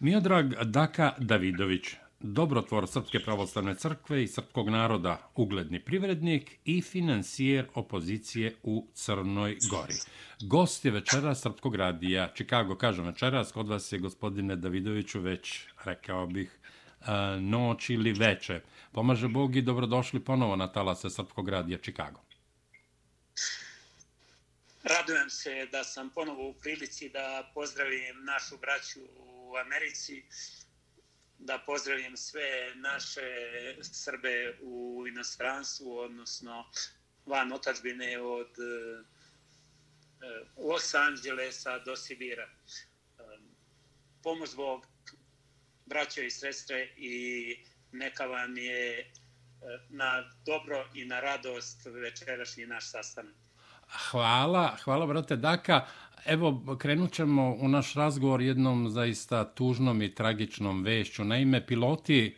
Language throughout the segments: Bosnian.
Miodrag Daka Davidović, dobrotvor Srpske pravoslavne crkve i srpskog naroda, ugledni privrednik i financijer opozicije u Crnoj Gori. Gost je večera Srpskog radija Čikago. Kažem večeras, kod vas je gospodine Davidoviću već, rekao bih, eh, noć ili veče. Pomaže Bog i dobrodošli ponovo na talase Srpskog radija Čikago. Radujem se da sam ponovo u prilici da pozdravim našu braću u Americi, da pozdravim sve naše Srbe u inostranstvu, odnosno van otačbine od eh, Los Angelesa do Sibira. Pomoć Bog, braćo i sestre, i neka vam je eh, na dobro i na radost večerašnji naš sastanak. Hvala, hvala brate Daka. Evo, krenut ćemo u naš razgovor jednom zaista tužnom i tragičnom vešću. Naime, piloti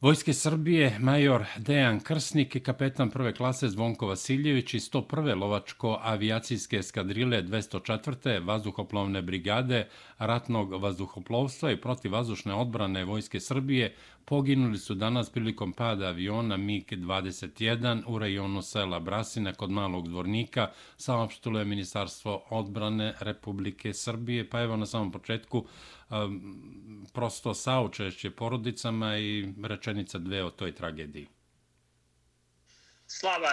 Vojske Srbije, major Dejan Krsnik i kapetan prve klase Zvonko Vasiljević iz 101. lovačko-avijacijske eskadrile 204. vazduhoplovne brigade ratnog vazduhoplovstva i protivazdušne odbrane Vojske Srbije poginuli su danas prilikom pada aviona MiG-21 u rajonu sela Brasina kod Malog dvornika, saopštilo je Ministarstvo odbrane Republike Srbije. Pa evo na samom početku um, prosto saučešće porodicama i rečenica dve o toj tragediji. Slava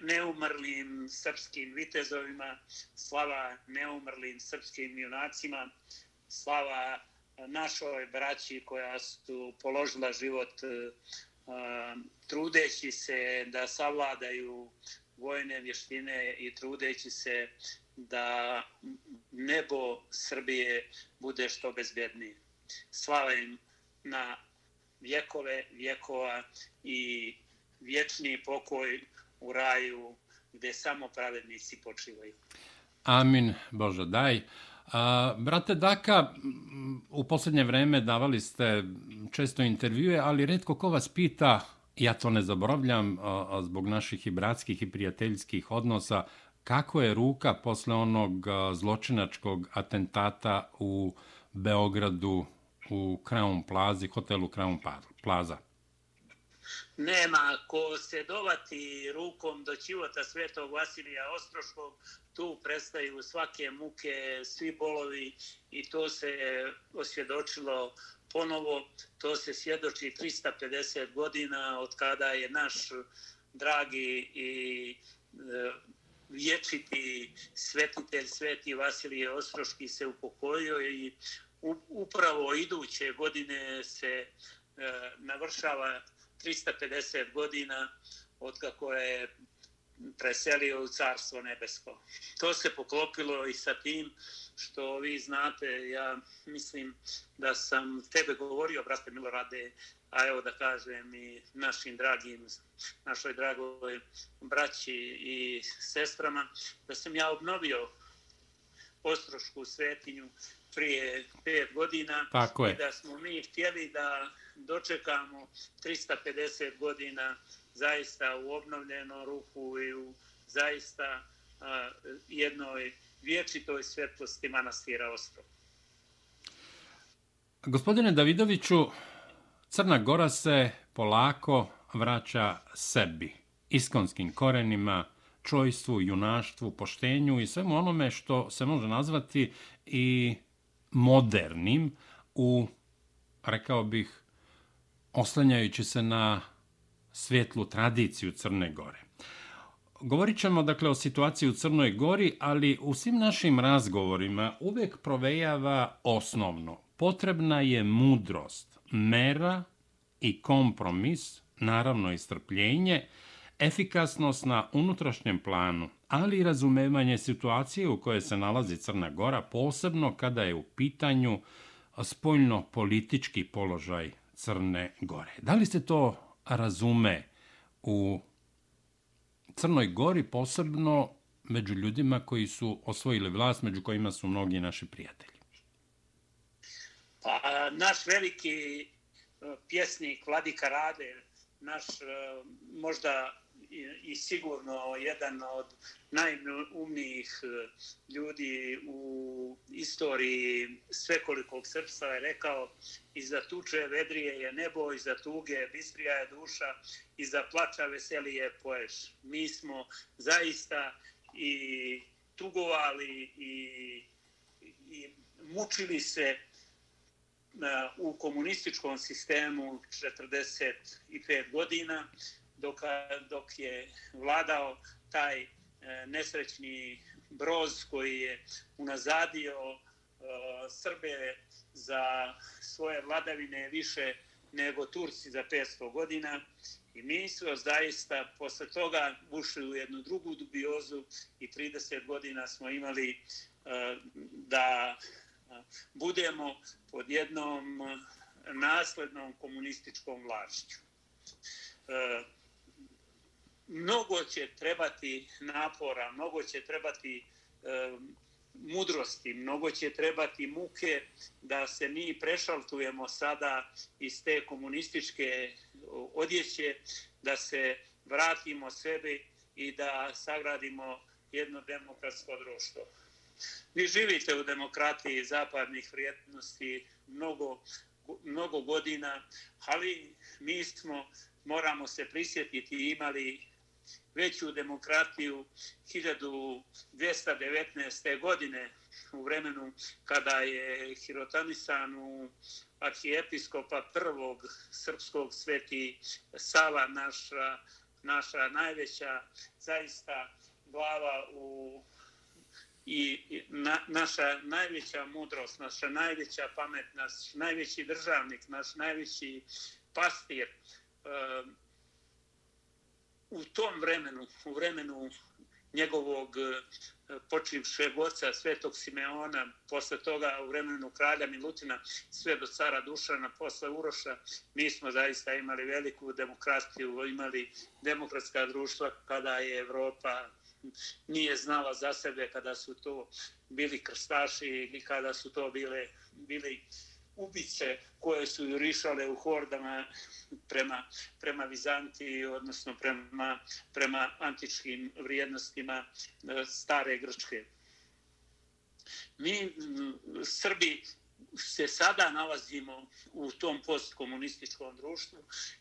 neumrlim srpskim vitezovima, slava neumrlim srpskim junacima, slava našoj braći koja su položila život e, trudeći se da savladaju vojne vještine i trudeći se da nebo Srbije bude što bezbjednije. Slava im na vjekove vjekova i vječni pokoj u raju gde samo pravednici počivaju. Amin, Bože, daj. A, brate Daka, u posljednje vreme davali ste često intervjue, ali redko ko vas pita, ja to ne zaboravljam, a, a zbog naših i bratskih i prijateljskih odnosa, kako je ruka posle onog zločinačkog atentata u Beogradu u Crown Plaza, hotelu Crown pa-, Plaza? Nema ko se dovati rukom do čivota svetog Vasilija Ostroškog, tu prestaju svake muke, svi bolovi i to se osvjedočilo ponovo. To se svjedoči 350 godina od kada je naš dragi i e, vječiti svetitelj Sveti Vasilije Ostroški se upokojio i upravo iduće godine se e, navršava 350 godina od kako je preselio u Carstvo Nebesko. To se poklopilo i sa tim što vi znate, ja mislim da sam tebe govorio, brate Milorade, a evo da kažem i našim dragim, našoj dragoj braći i sestrama, da sam ja obnovio Ostrošku svetinju prije pet godina Tako je. i da smo mi htjeli da dočekamo 350 godina zaista u obnovljeno ruhu i u zaista a, jednoj vječitoj svjetlosti manastira Ostrov. Gospodine Davidoviću, Crna Gora se polako vraća sebi, iskonskim korenima, čojstvu, junaštvu, poštenju i svemu onome što se može nazvati i modernim u, rekao bih, oslanjajući se na svetlu tradiciju Crne Gore. Govorit ćemo dakle o situaciji u Crnoj Gori, ali u svim našim razgovorima uvek provejava osnovno. Potrebna je mudrost, mera i kompromis, naravno i strpljenje, efikasnost na unutrašnjem planu, ali i razumevanje situacije u kojoj se nalazi Crna Gora, posebno kada je u pitanju spoljno-politički položaj Crne Gore. Da li ste to razume u Crnoj Gori, posebno među ljudima koji su osvojili vlast, među kojima su mnogi naši prijatelji? Pa, naš veliki eh, pjesnik Vladika Rade, naš eh, možda i sigurno jedan od najumnijih e, ljudi u istoriji svekolikog srpstva je rekao iza tuče vedrije je nebo, iza tuge bistrija je duša, za plača veselije poješ. Mi smo zaista i tugovali i, i mučili se e, u komunističkom sistemu 45 godina dok, dok je vladao taj e, nesrećni broz koji je unazadio e, Srbe za svoje vladavine više nego Turci za 500 godina. I mi smo zaista posle toga ušli u jednu drugu dubiozu i 30 godina smo imali e, da e, budemo pod jednom e, naslednom komunističkom vlašću. Mnogo će trebati napora, mnogo će trebati e, mudrosti, mnogo će trebati muke da se mi prešaltujemo sada iz te komunističke odjeće, da se vratimo sebi i da sagradimo jedno demokratsko društvo. Vi živite u demokratiji zapadnih vrijednosti mnogo, mnogo godina, ali mi smo, moramo se prisjetiti, imali veću demokratiju 1219. godine u vremenu kada je Hirotanisan u arhijepiskopa prvog srpskog sveti Sava, naša, naša najveća zaista glava u i na, naša najveća mudrost, naša najveća pamet, naš najveći državnik, naš najveći pastir, u tom vremenu, u vremenu njegovog e, počivšeg oca Svetog Simeona, posle toga u vremenu kralja Milutina, sve do cara Dušana, posle Uroša, mi smo zaista imali veliku demokratiju, imali demokratska društva kada je Evropa nije znala za sebe, kada su to bili krstaši ili kada su to bile, bili ubice koje su jurišale u hordama prema, prema Vizantiji, odnosno prema, prema antičkim vrijednostima e, stare Grčke. Mi, Srbi, se sada nalazimo u tom postkomunističkom društvu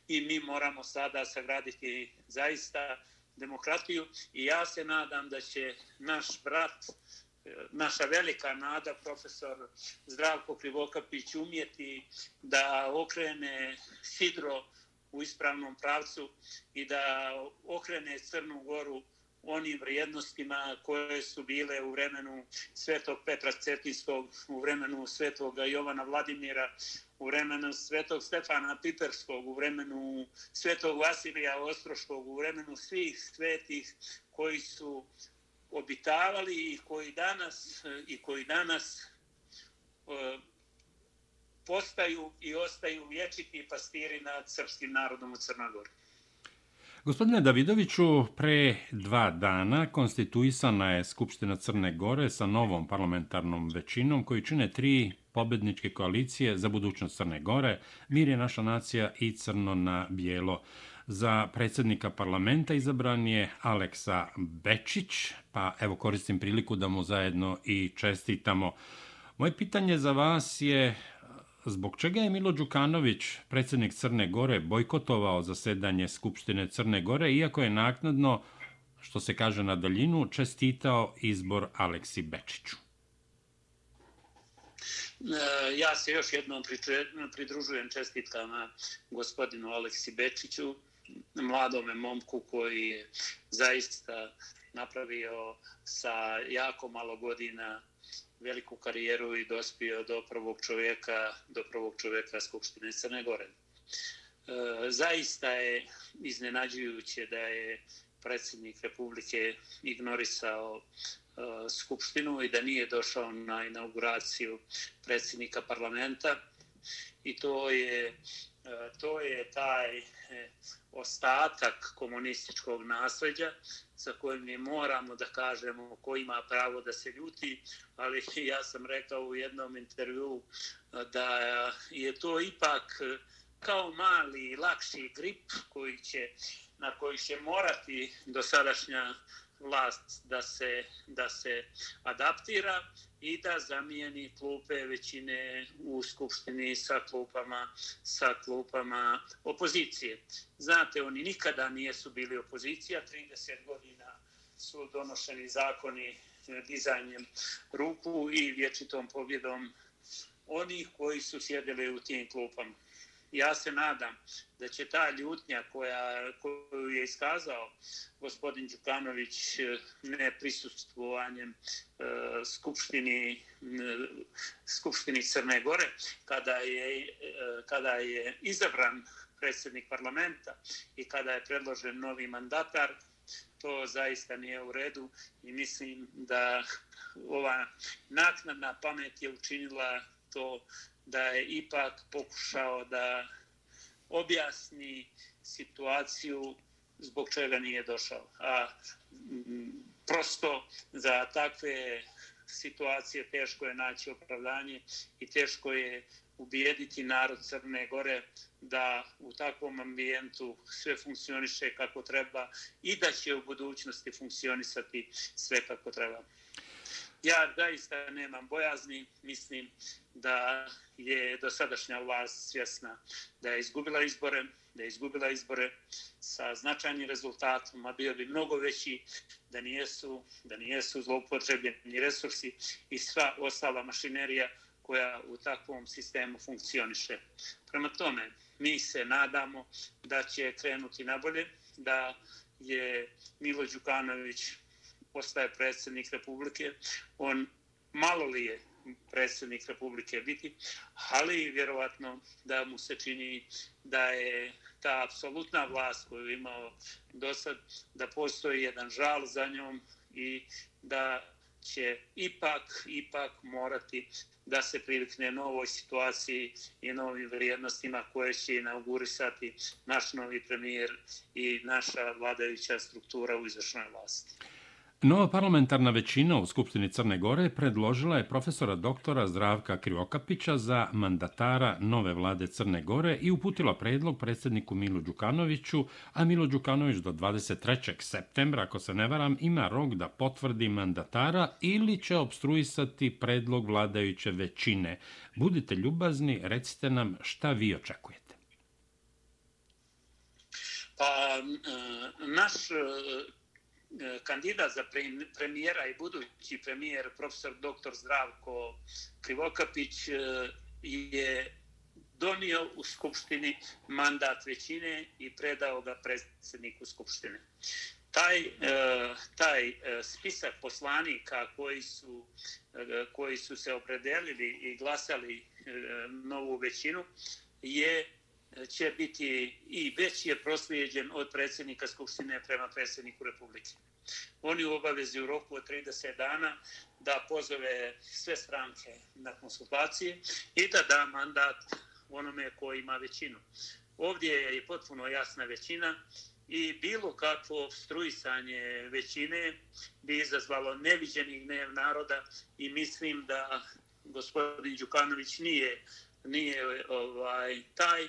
i mi moramo sada sagraditi zaista demokratiju i ja se nadam da će naš brat naša velika nada, profesor Zdravko Krivokapić, umjeti da okrene Sidro u ispravnom pravcu i da okrene Crnu Goru onim vrijednostima koje su bile u vremenu Svetog Petra Cetinskog, u vremenu Svetoga Jovana Vladimira, u vremenu Svetog Stefana Piperskog, u vremenu Svetog Vasilija Ostroškog, u vremenu svih svetih koji su obitavali i koji danas i koji danas e, postaju i ostaju vječiti pastiri nad srpskim narodom u Crnoj Gori. Gospodine Davidoviću, pre dva dana konstituisana je Skupština Crne Gore sa novom parlamentarnom većinom koji čine tri pobedničke koalicije za budućnost Crne Gore, Mir je naša nacija i Crno na bijelo. Za predsjednika parlamenta izabran je Aleksa Bečić, pa evo koristim priliku da mu zajedno i čestitamo. Moje pitanje za vas je zbog čega je Milo Đukanović, predsjednik Crne Gore, bojkotovao zasedanje Skupštine Crne Gore, iako je naknadno, što se kaže na daljinu, čestitao izbor Aleksi Bečiću? E, ja se još jednom pridružujem čestitkama gospodinu Aleksi Bečiću mladome momku koji je zaista napravio sa jako malo godina veliku karijeru i dospio do prvog čovjeka, do prvog čovjeka Skupštine Crne Gore. E, zaista je iznenađujuće da je predsjednik Republike ignorisao e, Skupštinu i da nije došao na inauguraciju predsjednika parlamenta i to je E, to je taj e, ostatak komunističkog nasljeđa sa kojim mi moramo da kažemo ko ima pravo da se ljuti, ali ja sam rekao u jednom intervju e, da je to ipak kao mali, lakši grip koji će na koji će morati dosadašnja vlast da se, da se adaptira i da zamijeni klupe većine u skupštini sa klupama, sa klupama opozicije. Znate, oni nikada nijesu bili opozicija, 30 godina su donošeni zakoni e, dizanjem ruku i vječitom pobjedom onih koji su sjedili u tim klupama ja se nadam da će ta ljutnja koja, koju je iskazao gospodin Đukanović eh, ne prisustvovanjem e, skupštini, skupštini Crne Gore, kada je, e, kada je izabran predsjednik parlamenta i kada je predložen novi mandatar, to zaista nije u redu i mislim da ova naknadna pamet je učinila to da je ipak pokušao da objasni situaciju zbog čega nije došao. A mm, prosto za takve situacije teško je naći opravdanje i teško je ubijediti narod Crne Gore da u takvom ambijentu sve funkcioniše kako treba i da će u budućnosti funkcionisati sve kako treba. Ja zaista nemam bojazni, mislim da je dosadašnja vlast svjesna da je izgubila izbore, da je izgubila izbore sa značajnim rezultatom, a bio bi mnogo veći da nijesu, da nijesu zloupotrebljeni resursi i sva ostala mašinerija koja u takvom sistemu funkcioniše. Prema tome, mi se nadamo da će krenuti nabolje, da je Milo Đukanović postaje predsjednik Republike. On malo li je predsjednik Republike biti, ali vjerovatno da mu se čini da je ta apsolutna vlast koju je imao do sad, da postoji jedan žal za njom i da će ipak, ipak morati da se privikne novoj situaciji i novim vrijednostima koje će inaugurisati naš novi premijer i naša vladajuća struktura u izvršnoj vlasti. Nova parlamentarna većina u Skupštini Crne Gore predložila je profesora doktora Zdravka Krivokapića za mandatara nove vlade Crne Gore i uputila predlog predsjedniku Milu Đukanoviću, a Milo Đukanović do 23. septembra, ako se ne varam, ima rok da potvrdi mandatara ili će obstruisati predlog vladajuće većine. Budite ljubazni, recite nam šta vi očekujete. Pa, eh, naš eh, E, kandidat za premijera i budući premijer profesor dr. Zdravko Krivokapić e, je donio u Skupštini mandat većine i predao ga predsjedniku Skupštine. Taj, e, taj spisak poslanika koji su, koji su se opredelili i glasali novu većinu je će biti i već je proslijeđen od predsjednika Skupštine prema predsjedniku Republike. Oni u obavezi u roku od 30 dana da pozove sve stranke na konsultacije i da da mandat onome koji ima većinu. Ovdje je potpuno jasna većina i bilo kakvo obstruisanje većine bi izazvalo neviđeni gnev naroda i mislim da gospodin Đukanović nije nije ovaj taj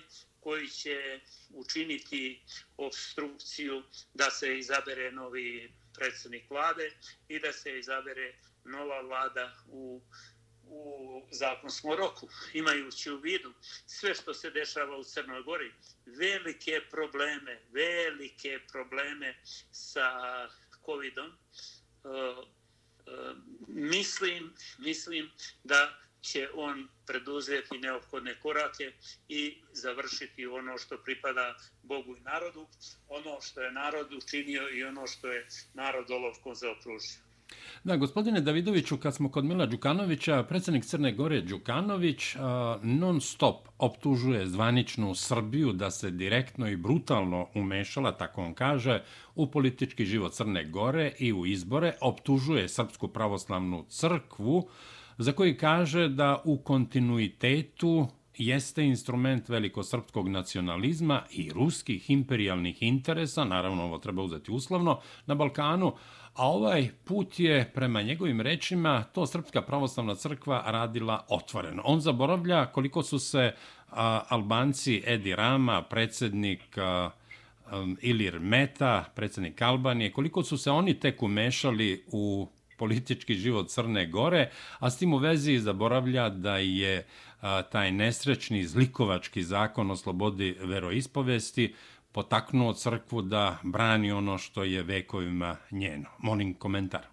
koji će učiniti obstrukciju da se izabere novi predsjednik vlade i da se izabere nova vlada u u zakonskom roku, imajući u vidu sve što se dešava u Crnoj Gori, velike probleme, velike probleme sa COVID-om, uh, uh, mislim, mislim da će on preduzeti neophodne korake i završiti ono što pripada Bogu i narodu, ono što je narod učinio i ono što je narod olovkom zaokružio. Da, gospodine Davidoviću, kad smo kod Mila Đukanovića, predsjednik Crne Gore Đukanović non stop optužuje zvaničnu Srbiju da se direktno i brutalno umešala, tako on kaže, u politički život Crne Gore i u izbore, optužuje Srpsku pravoslavnu crkvu, za koji kaže da u kontinuitetu jeste instrument velikosrpskog nacionalizma i ruskih imperialnih interesa, naravno ovo treba uzeti uslovno, na Balkanu, a ovaj put je, prema njegovim rečima, to Srpska pravoslavna crkva radila otvoreno. On zaboravlja koliko su se a, Albanci Edi Rama, predsjednik a, um, Ilir Meta, predsjednik Albanije, koliko su se oni tek umešali u politički život Crne Gore, a s tim u vezi zaboravlja da je a, taj nesrećni zlikovački zakon o slobodi veroispovesti potaknuo crkvu da brani ono što je vekovima njeno. Molim komentar.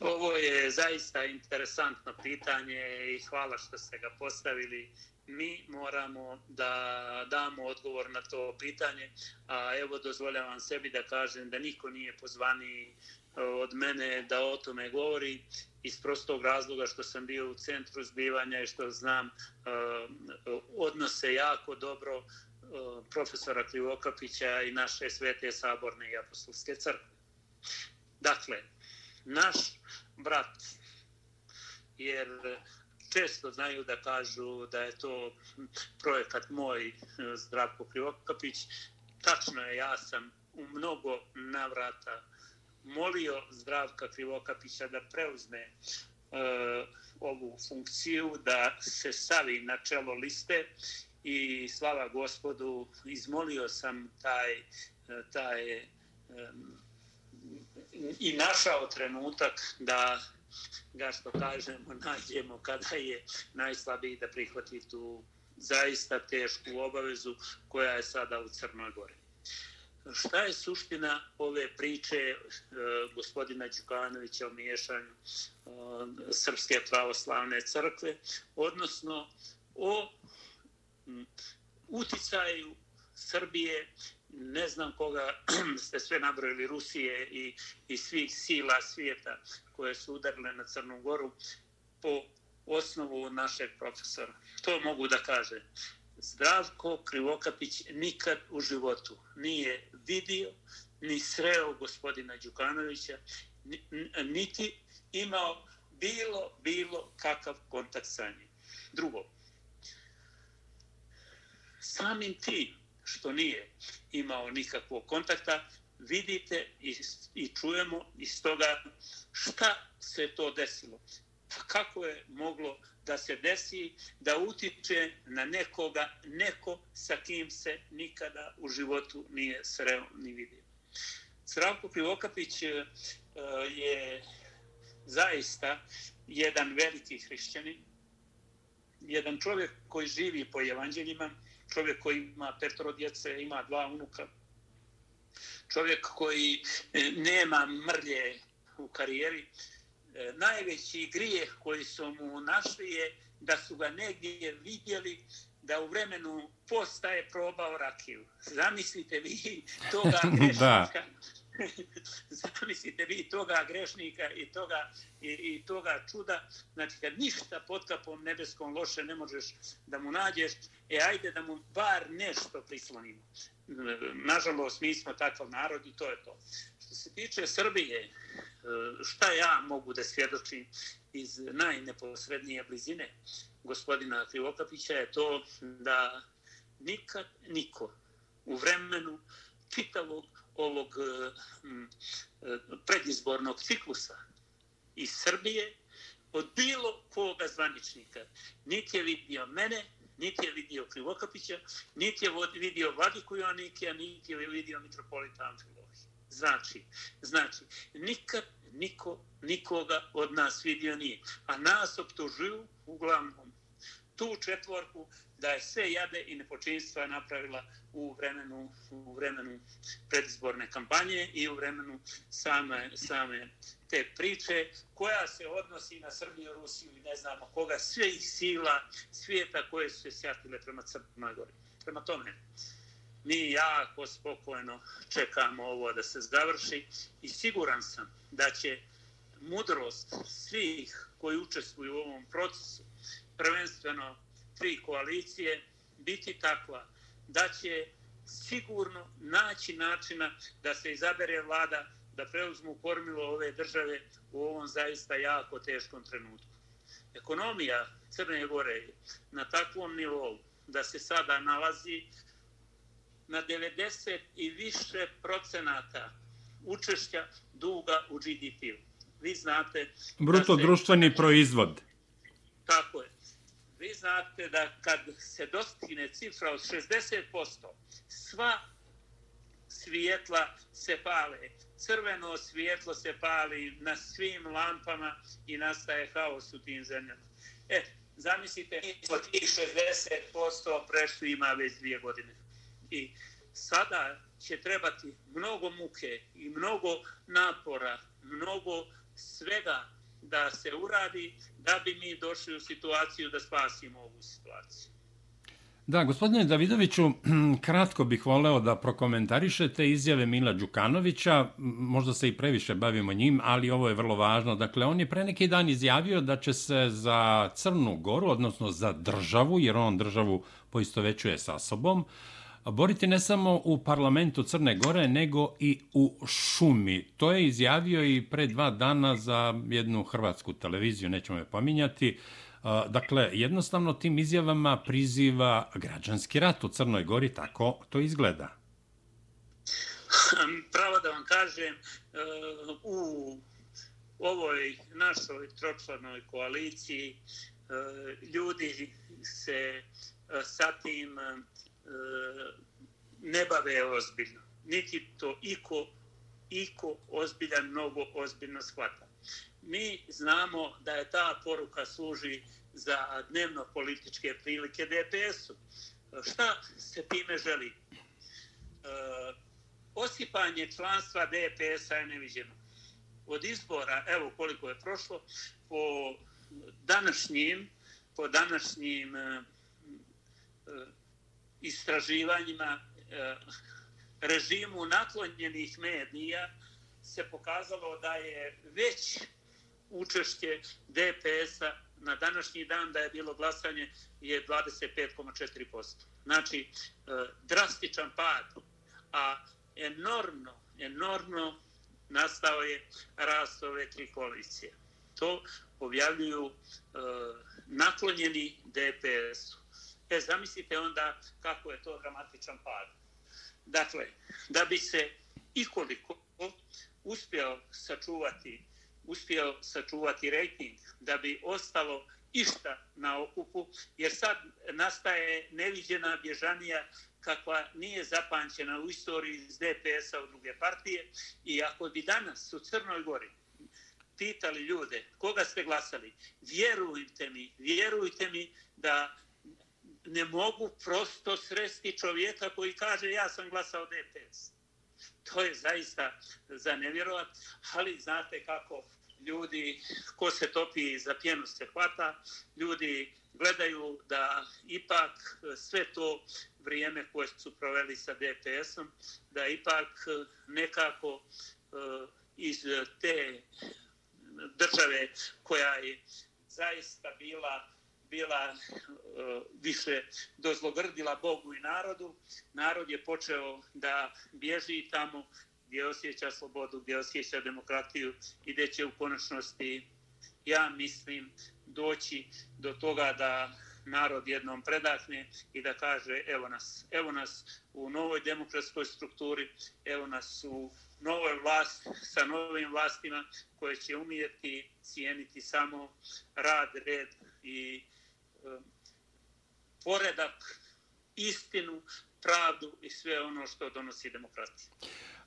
Ovo je zaista interesantno pitanje i hvala što ste ga postavili. Mi moramo da damo odgovor na to pitanje, a evo dozvoljavam sebi da kažem da niko nije pozvani e, od mene da o tome govori iz prostog razloga što sam bio u centru zbivanja i što znam e, odnose jako dobro e, profesora Krivokapića i naše svete saborne i apostolske crkve. Dakle, naš brat, jer često znaju da kažu da je to projekat moj eh, Zdravko Krivokapić, tačno je, ja sam u mnogo navrata molio Zdravka Krivokapića da preuzme uh, ovu funkciju, da se stavi na čelo liste i slava gospodu, izmolio sam taj, eh, taj um, i našao trenutak da ga što kažemo nađemo kada je najslabiji da prihvati tu zaista tešku obavezu koja je sada u Crnoj Gori. Šta je suština ove priče e, gospodina Đukanovića o miješanju e, Srpske pravoslavne crkve, odnosno o m, uticaju Srbije, ne znam koga ste sve nabrojili, Rusije i, i svih sila svijeta koje su udarile na Crnu Goru po osnovu našeg profesora. To mogu da kaže. Zdravko Krivokapić nikad u životu nije vidio ni sreo gospodina Đukanovića, niti imao bilo, bilo kakav kontakt sa njim. Drugo, samim tim što nije imao nikakvog kontakta, vidite i, i čujemo iz toga šta se to desilo. Pa kako je moglo da se desi da utiče na nekoga, neko sa kim se nikada u životu nije sreo ni vidio. Sravko Krivokapić eh, je zaista jedan veliki hrišćanin, jedan čovjek koji živi po evanđeljima, čovjek koji ima petro djece, ima dva unuka, čovjek koji e, nema mrlje u karijeri, E, najveći grijeh koji su mu našli je da su ga negdje vidjeli da u vremenu postaje probao rakiju. Zamislite vi toga grešnika. Zamislite vi toga grešnika i toga, i, i toga čuda. Znači, kad ništa pod kapom nebeskom loše ne možeš da mu nađeš, e, ajde da mu bar nešto prislonimo. Nažalost, mi smo takav narod i to je to. Što se tiče Srbije, e, šta ja mogu da svjedočim iz najneposrednije blizine gospodina Krivokapića je to da nikad niko u vremenu čitavog ovog eh, eh, predizbornog ciklusa iz Srbije od bilo koga zvaničnika niti je vidio mene, niti je vidio Krivokapića, niti je vidio Vladiku Joanike, niti je vidio Mitropolita Amfilohija. Znači, znači, nikad niko, nikoga od nas vidio nije. A nas optužuju, uglavnom, tu četvorku da je sve jade i nepočinstva napravila u vremenu, u vremenu predizborne kampanje i u vremenu same, same te priče koja se odnosi na Srbiju, Rusiju i ne znamo koga, sve ih sila svijeta koje su se sjatile prema Crnoj Gori. Prema tome, mi jako spokojno čekamo ovo da se završi i siguran sam da će mudrost svih koji učestvuju u ovom procesu, prvenstveno tri koalicije, biti takva da će sigurno naći načina da se izabere vlada da preuzmu kormilo ove države u ovom zaista jako teškom trenutku. Ekonomija Crne Gore je na takvom nivou da se sada nalazi na 90 i više procenata učešća duga u GDP-u. Vi znate... Bruto društveni proizvod. Tako je. Vi znate da kad se dostigne cifra od 60%, sva svijetla se pale. Crveno svijetlo se pali na svim lampama i nastaje haos u tim zemljama. E, zamislite, od tih 60% prešli ima već dvije godine. I sada će trebati mnogo muke i mnogo napora, mnogo svega da se uradi da bi mi došli u situaciju da spasimo ovu situaciju. Da, gospodine Davidoviću, kratko bih voleo da prokomentarišete izjave Mila Đukanovića, možda se i previše bavimo njim, ali ovo je vrlo važno. Dakle, on je pre neki dan izjavio da će se za Crnu Goru, odnosno za državu, jer on državu poistovećuje sa sobom, boriti ne samo u parlamentu Crne Gore, nego i u šumi. To je izjavio i pre dva dana za jednu hrvatsku televiziju, nećemo je pominjati. Dakle, jednostavno tim izjavama priziva građanski rat u Crnoj Gori, tako to izgleda. Pravo da vam kažem, eh, u ovoj našoj tročlanoj koaliciji eh, ljudi se eh, sa tim E, ne bave ozbiljno. Niti to iko, iko ozbiljan, mnogo ozbiljno shvata. Mi znamo da je ta poruka služi za dnevno političke prilike DPS-u. Šta se time želi? E, osipanje članstva DPS-a je neviđeno. Od izbora, evo koliko je prošlo, po današnjim, po današnjim e, e istraživanjima e, režimu naklonjenih medija se pokazalo da je već učešće DPS-a na današnji dan da je bilo glasanje je 25,4%. Znači, e, drastičan pad, a enormno, enormno nastao je rast ove tri koalicije. To objavljuju e, naklonjeni DPS-u. E, zamislite onda kako je to dramatičan pad. Dakle, da bi se ikoliko uspio sačuvati uspio sačuvati rejting, da bi ostalo išta na okupu, jer sad nastaje neviđena bježanija kakva nije zapančena u istoriji iz DPS-a u druge partije i ako bi danas u Crnoj Gori pitali ljude koga ste glasali, vjerujte mi, vjerujte mi da ne mogu prosto sresti čovjeka koji kaže ja sam glasao DPS. To je zaista za nevjerovat, ali znate kako ljudi, ko se topi za pjenu se hvata, ljudi gledaju da ipak sve to vrijeme koje su proveli sa DPS-om, da ipak nekako eh, iz te države koja je zaista bila bila eh, više dozlogrdila Bogu i narodu. Narod je počeo da bježi tamo gdje osjeća slobodu, gdje osjeća demokratiju i gdje će u konačnosti, ja mislim, doći do toga da narod jednom predahne i da kaže evo nas, evo nas u novoj demokratskoj strukturi, evo nas u novoj vlast sa novim vlastima koje će umijeti cijeniti samo rad, red i poredak, istinu, pravdu i sve ono što donosi demokratija.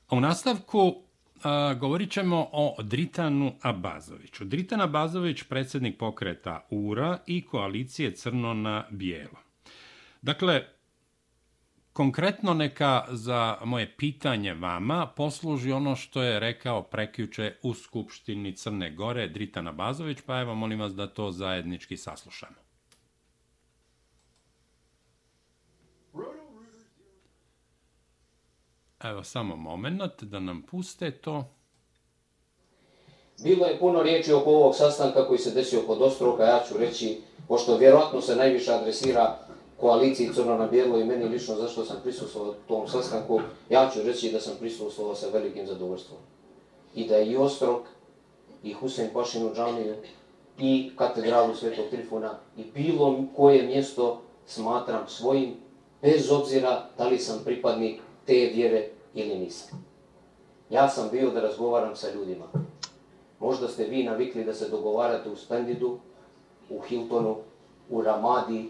U nastavku a, govorit ćemo o Dritanu Abazoviću. Dritan Abazović, predsjednik pokreta URA i koalicije Crno na Bijelo. Dakle, konkretno neka za moje pitanje vama posluži ono što je rekao prekjuče u Skupštini Crne Gore Dritana Bazović, pa evo molim vas da to zajednički saslušamo. Evo samo moment da nam puste to. Bilo je puno riječi oko ovog sastanka koji se desio kod Ostroka, ja ću reći, pošto vjerojatno se najviše adresira koaliciji Crno na Bijelo i meni lično zašto sam prisustvovao tom sastanku, ja ću reći da sam prisustvovao sa velikim zadovoljstvom. I da je i Ostrok, i Husein Pašinu džamiju, i katedralu Svetog Trifuna, i bilo koje mjesto smatram svojim, bez obzira da li sam pripadnik te vjere ili nisam. Ja sam bio da razgovaram sa ljudima. Možda ste vi navikli da se dogovarate u Spendidu, u Hiltonu, u ramadi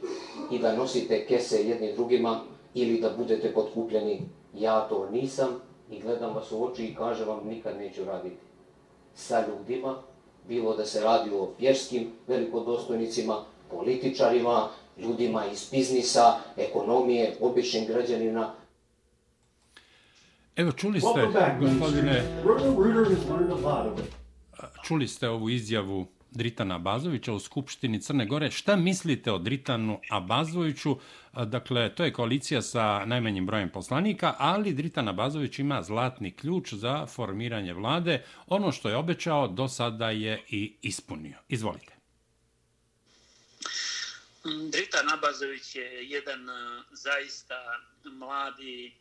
i da nosite kese jednim drugima ili da budete potkupljeni. Ja to nisam i gledam vas u oči i kažem vam nikad neću raditi sa ljudima, bilo da se radi o vjerskim velikodostojnicima, političarima, ljudima iz biznisa, ekonomije, običnim građanina. Evo, čuli ste, gospodine, čuli ste ovu izjavu Dritana Abazovića u Skupštini Crne Gore. Šta mislite o Dritanu Abazoviću? Dakle, to je koalicija sa najmanjim brojem poslanika, ali Dritan Abazović ima zlatni ključ za formiranje vlade. Ono što je obećao, do sada je i ispunio. Izvolite. Dritan Abazović je jedan zaista mladi,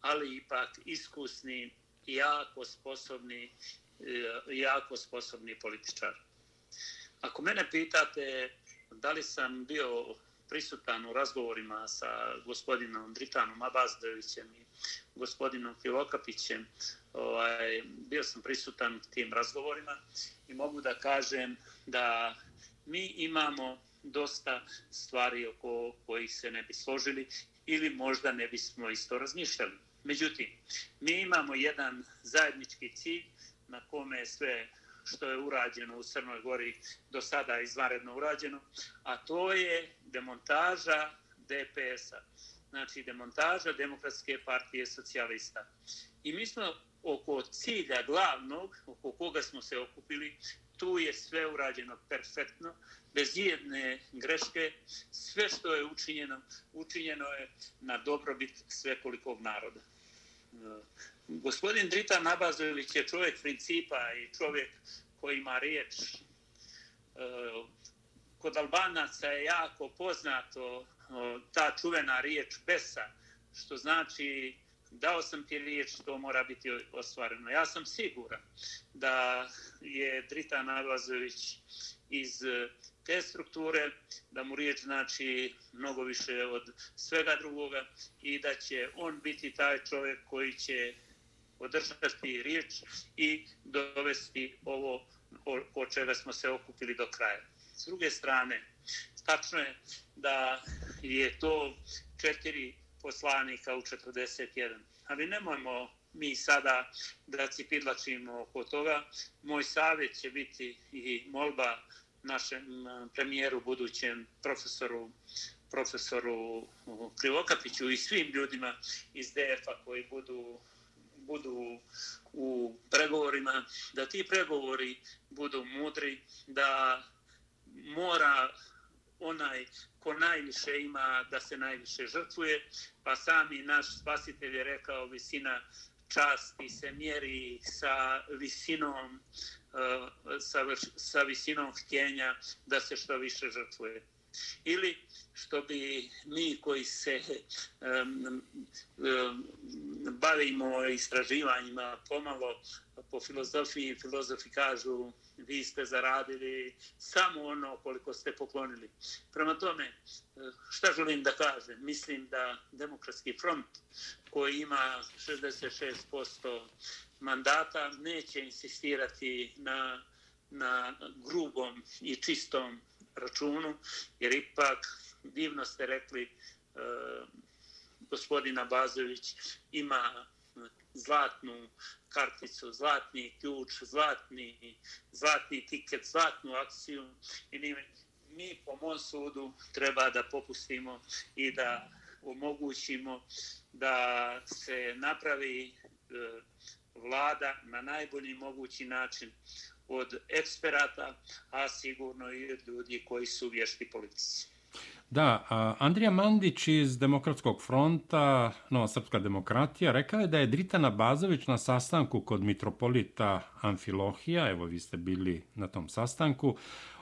ali ipak iskusni, jako sposobni, e, jako sposobni političar. Ako mene pitate da li sam bio prisutan u razgovorima sa gospodinom Dritanom Abazdovićem i gospodinom Filokapićem, ovaj, bio sam prisutan tim razgovorima i mogu da kažem da mi imamo dosta stvari oko kojih se ne bi složili ili možda ne bismo isto razmišljali. Međutim, mi imamo jedan zajednički cilj na kome sve što je urađeno u Crnoj Gori do sada izvanredno urađeno, a to je demontaža DPS-a, znači demontaža Demokratske partije socijalista. I mi smo oko cilja glavnog, oko koga smo se okupili, tu je sve urađeno perfektno, bez jedne greške, sve što je učinjeno, učinjeno je na dobrobit svekolikog naroda. Gospodin Drita Nabazović je čovjek principa i čovjek koji ima riječ. E, kod Albanaca je jako poznato e, ta čuvena riječ besa, što znači dao sam ti riječ, to mora biti ostvareno. Ja sam siguran da je Drita Nabazović iz e, te strukture, da mu riječ znači mnogo više od svega drugoga i da će on biti taj čovjek koji će održati riječ i dovesti ovo o čega smo se okupili do kraja. S druge strane, tačno je da je to četiri poslanika u 41. Ali nemojmo mi sada da cipidlačimo oko toga. Moj savjet će biti i molba našem eh, premijeru, budućem profesoru profesoru Krivokapiću i svim ljudima iz DF-a koji budu budu u pregovorima, da ti pregovori budu mudri, da mora onaj ko najviše ima da se najviše žrtvuje, pa sami naš spasitelj je rekao visina časti se mjeri sa visinom eh, sa, sa visinom htjenja da se što više žrtvuje ili što bi mi koji se um, um, bavimo istraživanjima pomalo po filozofiji, filozofi kažu vi ste zaradili samo ono koliko ste poklonili. Prema tome, šta želim da kažem? Mislim da Demokratski front koji ima 66% mandata neće insistirati na, na grubom i čistom računu, jer ipak divno ste rekli e, gospodina Bazović ima e, zlatnu karticu, zlatni ključ, zlatni, zlatni tiket, zlatnu akciju i mi, mi po mom sudu treba da popustimo i da omogućimo da se napravi e, vlada na najbolji mogući način od eksperata, a sigurno i od ljudi koji su vješti politici. Da, Andrija Mandić iz Demokratskog fronta, Nova Srpska demokratija, rekao je da je Dritana Bazović na sastanku kod mitropolita Amfilohija, evo vi ste bili na tom sastanku,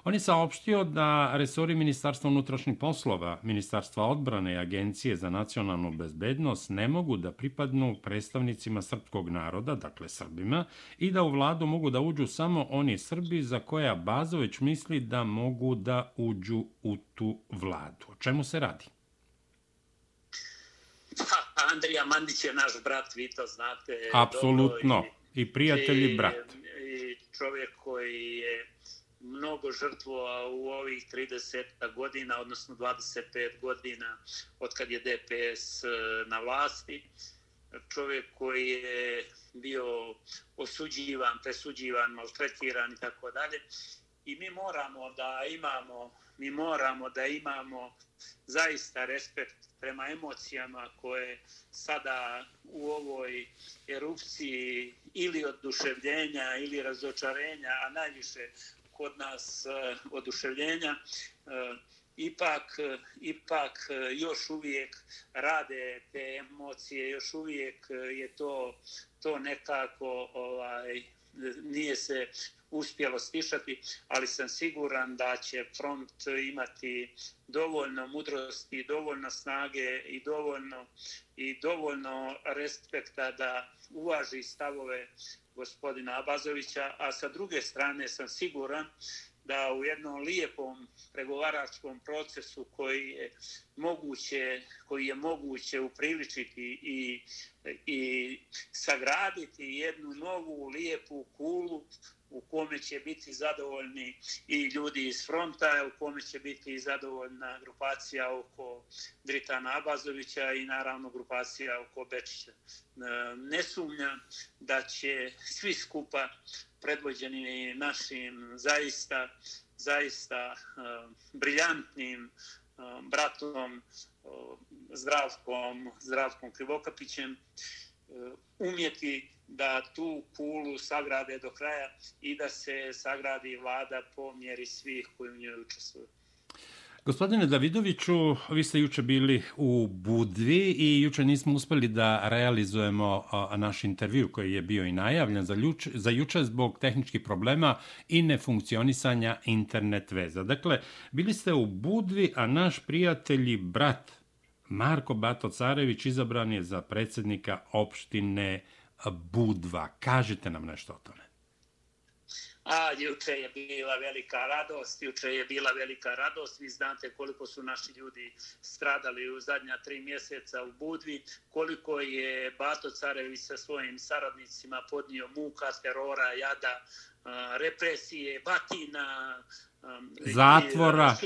On je saopštio da resori Ministarstva unutrašnjih poslova, Ministarstva odbrane i Agencije za nacionalnu bezbednost ne mogu da pripadnu predstavnicima srpskog naroda, dakle Srbima, i da u vladu mogu da uđu samo oni Srbi za koje Bazović misli da mogu da uđu u tu vladu. O čemu se radi? Pa, Andrija Mandić je naš brat, vi to znate. Apsolutno. I, I prijatelji i, brat. I čovjek koji je mnogo žrtvova u ovih 30 godina, odnosno 25 godina od kad je DPS e, na vlasti. Čovjek koji je bio osuđivan, presuđivan, maltretiran i tako dalje. I mi moramo da imamo, mi moramo da imamo zaista respekt prema emocijama koje sada u ovoj erupciji ili oduševljenja ili razočarenja, a najviše kod nas e, oduševljenja, e, ipak, e, ipak još uvijek rade te emocije, još uvijek je to, to nekako ovaj, nije se uspjelo stišati, ali sam siguran da će front imati dovoljno mudrosti, dovoljno snage i dovoljno, i dovoljno respekta da uvaži stavove gospodina Abazovića, a sa druge strane sam siguran da u jednom lijepom pregovaračkom procesu koji je moguće, koji je moguće upriličiti i, i sagraditi jednu novu lijepu kulu u kome će biti zadovoljni i ljudi iz fronta, u kome će biti zadovoljna grupacija oko Dritana Abazovića i naravno grupacija oko Bečića. E, ne sumnjam da će svi skupa predvođeni našim zaista zaista e, briljantnim e, bratom Zdravkom, Zdravkom Krivokapićem umjeti da tu kulu sagrade do kraja i da se sagradi vlada po mjeri svih koji u njoj učestvuju. Gospodine Davidoviću, vi ste juče bili u Budvi i juče nismo uspeli da realizujemo naš intervju koji je bio i najavljen za, ljuč, za juče zbog tehničkih problema i nefunkcionisanja internet veza. Dakle, bili ste u Budvi, a naš prijatelj i brat Marko Bato Carević izabran je za predsjednika opštine Kažite nam nešto o tome. A juče je bila velika radost, juče je bila velika radost. Vi znate koliko su naši ljudi stradali u zadnja tri mjeseca u Budvi, koliko je Bato Carević sa svojim saradnicima podnio muka, terora, jada, represije, batina, zatvora,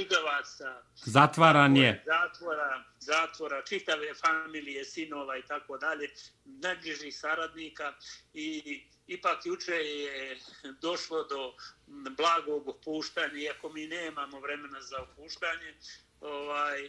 zatvaranje, zatvora, zatvora, čitave familije, sinova i tako dalje, najbližih saradnika. I ipak juče je došlo do blagog opuštanja, iako mi nemamo vremena za opuštanje, ovaj,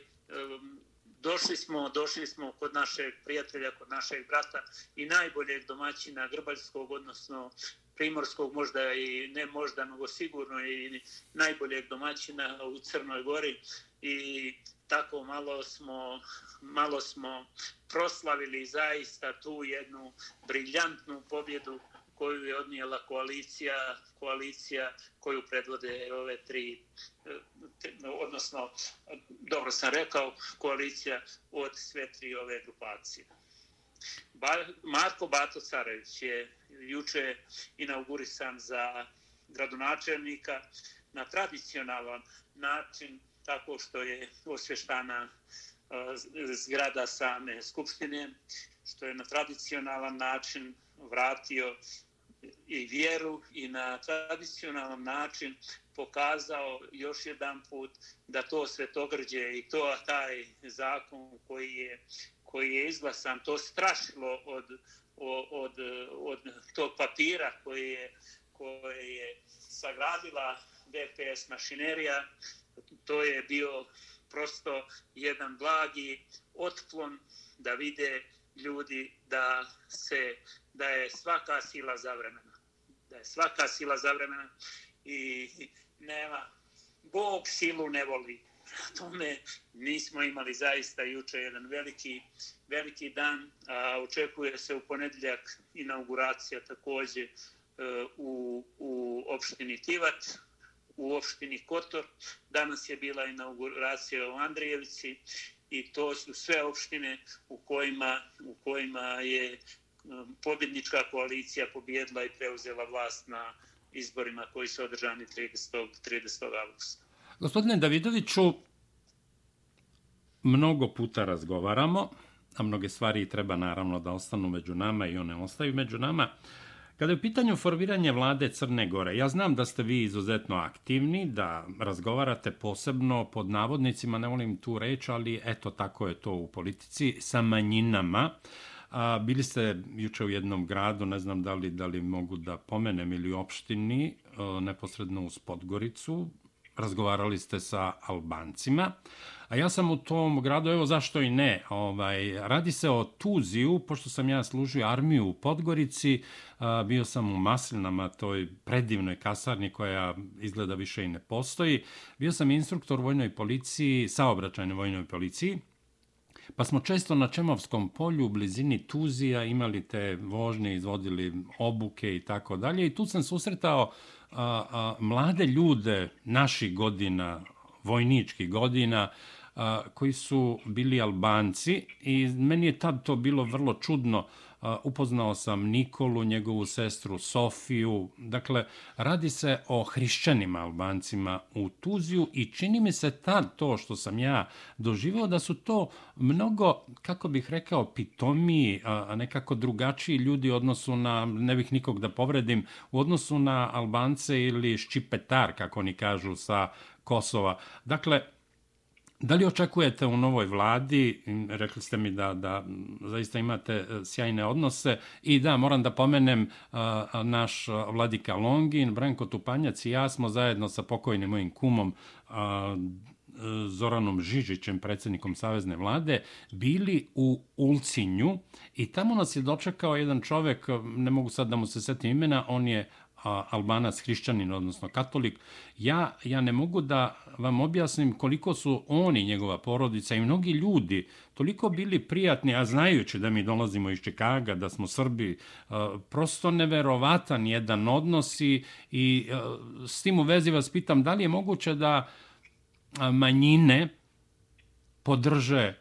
došli smo, došli smo kod našeg prijatelja, kod našeg brata i najboljeg domaćina Grbaljskog, odnosno primorskog, možda i ne možda, nego sigurno i najboljeg domaćina u Crnoj Gori. I tako malo smo, malo smo proslavili zaista tu jednu briljantnu pobjedu koju je odnijela koalicija, koalicija koju predvode ove tri, odnosno, dobro sam rekao, koalicija od sve tri ove grupacije. Marko Bato Carević je juče inaugurisan za gradonačelnika na tradicionalan način, tako što je osvještana eh, zgrada same skupštine, što je na tradicionalan način vratio i vjeru i na tradicionalan način pokazao još jedan put da to svetogrđe i to taj zakon koji je koji je izglasan, to strašilo od, od, od, od tog papira koji je, koji je sagradila DPS mašinerija, to je bio prosto jedan blagi otklon da vide ljudi da se da je svaka sila zavremena. Da je svaka sila zavremena i nema Bog silu ne voli. Tome nismo imali zaista juče jedan veliki veliki dan a očekuje se u ponedjeljak inauguracija takođe e, u u opštini Tivat u opštini Kotor. Danas je bila inauguracija u Andrijevici i to su sve opštine u kojima u kojima je um, pobjednička koalicija pobjedila i preuzela vlast na izborima koji su održani 30. 30. augusta. Gospodine Davidoviću, mnogo puta razgovaramo, a mnoge stvari treba naravno da ostanu među nama i one ostaju među nama. Kada je u pitanju formiranje vlade Crne Gore, ja znam da ste vi izuzetno aktivni, da razgovarate posebno pod navodnicima, ne volim tu reč, ali eto tako je to u politici, sa manjinama. A, bili ste juče u jednom gradu, ne znam da li, da li mogu da pomenem ili opštini, e, neposredno uz Podgoricu, razgovarali ste sa Albancima. A ja sam u tom gradu, evo zašto i ne, ovaj, radi se o Tuziju, pošto sam ja služio armiju u Podgorici, a, bio sam u Maslinama, toj predivnoj kasarni koja izgleda više i ne postoji. Bio sam instruktor vojnoj policiji, saobraćajnoj vojnoj policiji, Pa smo često na Čemovskom polju u blizini Tuzija imali te vožnje, izvodili obuke i tako dalje. I tu sam susretao a, a, mlade ljude naših godina, vojničkih godina, a, koji su bili Albanci i meni je tad to bilo vrlo čudno. Upoznao sam Nikolu, njegovu sestru Sofiju. Dakle, radi se o hrišćanima Albancima u Tuziju i čini mi se tad to što sam ja doživio da su to mnogo, kako bih rekao, pitomiji, a nekako drugačiji ljudi u odnosu na, ne bih nikog da povredim, u odnosu na Albance ili Ščipetar, kako oni kažu, sa Kosova. Dakle, Da li očekujete u novoj vladi, rekli ste mi da, da zaista imate e, sjajne odnose i da, moram da pomenem e, naš e, vladika Longin, Branko Tupanjac i ja smo zajedno sa pokojnim mojim kumom Zoranom Žižićem, predsjednikom Savezne vlade, bili u Ulcinju i tamo nas je dočekao jedan čovek, ne mogu sad da mu se setim imena, on je albanac, hrišćanin, odnosno katolik, ja, ja ne mogu da vam objasnim koliko su oni, njegova porodica i mnogi ljudi, toliko bili prijatni, a znajući da mi dolazimo iz Čikaga, da smo Srbi, prosto neverovatan jedan odnos i, i s tim u vezi vas pitam da li je moguće da manjine podrže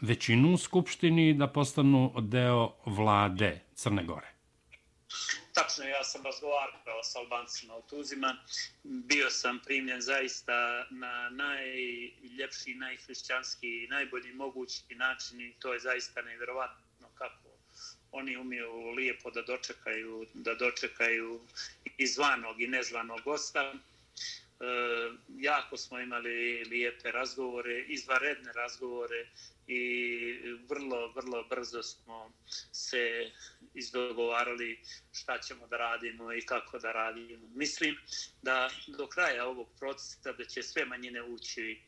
većinu u Skupštini da postanu deo vlade Crne Gore? Tačno, ja sam razgovarao s Albancima u Tuzima. Bio sam primljen zaista na najljepši, najhrišćanski, najbolji mogući način i to je zaista nevjerovatno kako oni umiju lijepo da dočekaju, da dočekaju izvanog i nezvanog gosta. E, jako smo imali lijepe razgovore, izvaredne razgovore i vrlo, vrlo brzo smo se izdogovarali šta ćemo da radimo i kako da radimo. Mislim da do kraja ovog procesa da će sve manjine ući e,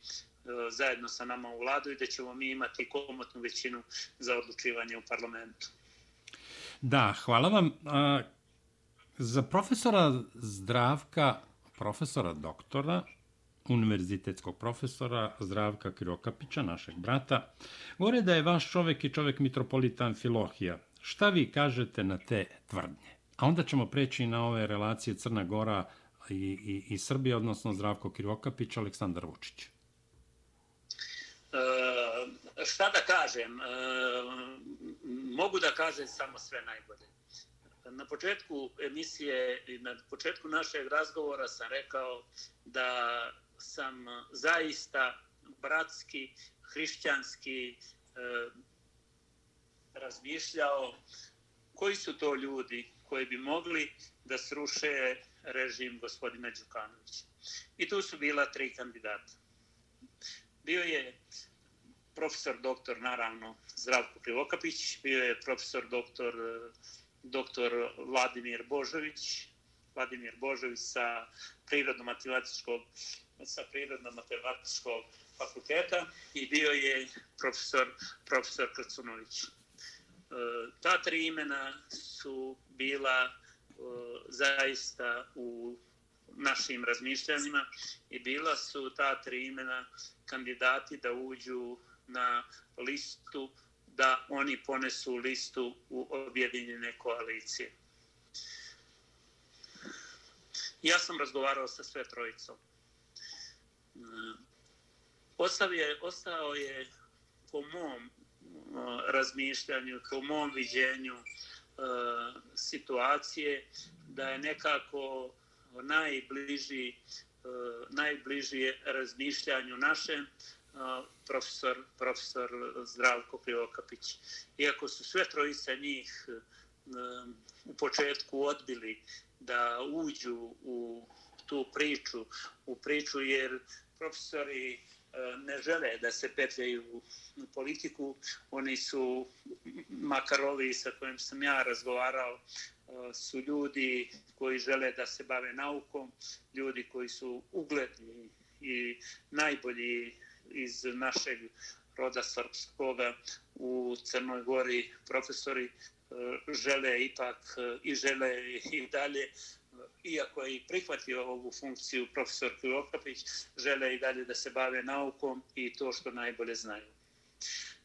zajedno sa nama u vladu i da ćemo mi imati komotnu većinu za odlučivanje u parlamentu. Da, hvala vam. Za profesora Zdravka profesora doktora, univerzitetskog profesora Zdravka Kirokapića, našeg brata, govore da je vaš čovek i čovek mitropolitan Filohija. Šta vi kažete na te tvrdnje? A onda ćemo preći na ove relacije Crna Gora i, i, i Srbija, odnosno Zdravko Kirokapić, Aleksandar Vučić. E, šta da kažem? E, mogu da kažem samo sve najbolje na početku emisije i na početku našeg razgovora sam rekao da sam zaista bratski, hrišćanski e, razmišljao koji su to ljudi koji bi mogli da sruše režim gospodina Đukanovića. I tu su bila tri kandidata. Bio je profesor doktor, naravno, Zdravko Krivokapić, bio je profesor doktor doktor Vladimir Božović, Vladimir Božović sa prirodno-matematičkog sa prirodno-matematičkog fakulteta i bio je profesor, profesor Krcunović. E, ta tri imena su bila e, zaista u našim razmišljanjima i bila su ta tri imena kandidati da uđu na listu da oni ponesu listu u objedinjene koalicije. Ja sam razgovarao sa sve trojicom. E, ostao je, ostao je po mom razmišljanju, po mom viđenju e, situacije da je nekako najbliži e, najbliži razmišljanju našem e, profesor, profesor Zdravko Krivokapić. Iako su sve trojice njih u početku odbili da uđu u tu priču, u priču jer profesori ne žele da se petljaju u politiku. Oni su, makar ovi sa kojim sam ja razgovarao, e, su ljudi koji žele da se bave naukom, ljudi koji su ugledni i najbolji iz našeg roda srpskoga u Crnoj Gori profesori e, žele ipak e, i žele i dalje iako je i prihvatio ovu funkciju profesor Krivokapić, žele i dalje da se bave naukom i to što najbolje znaju.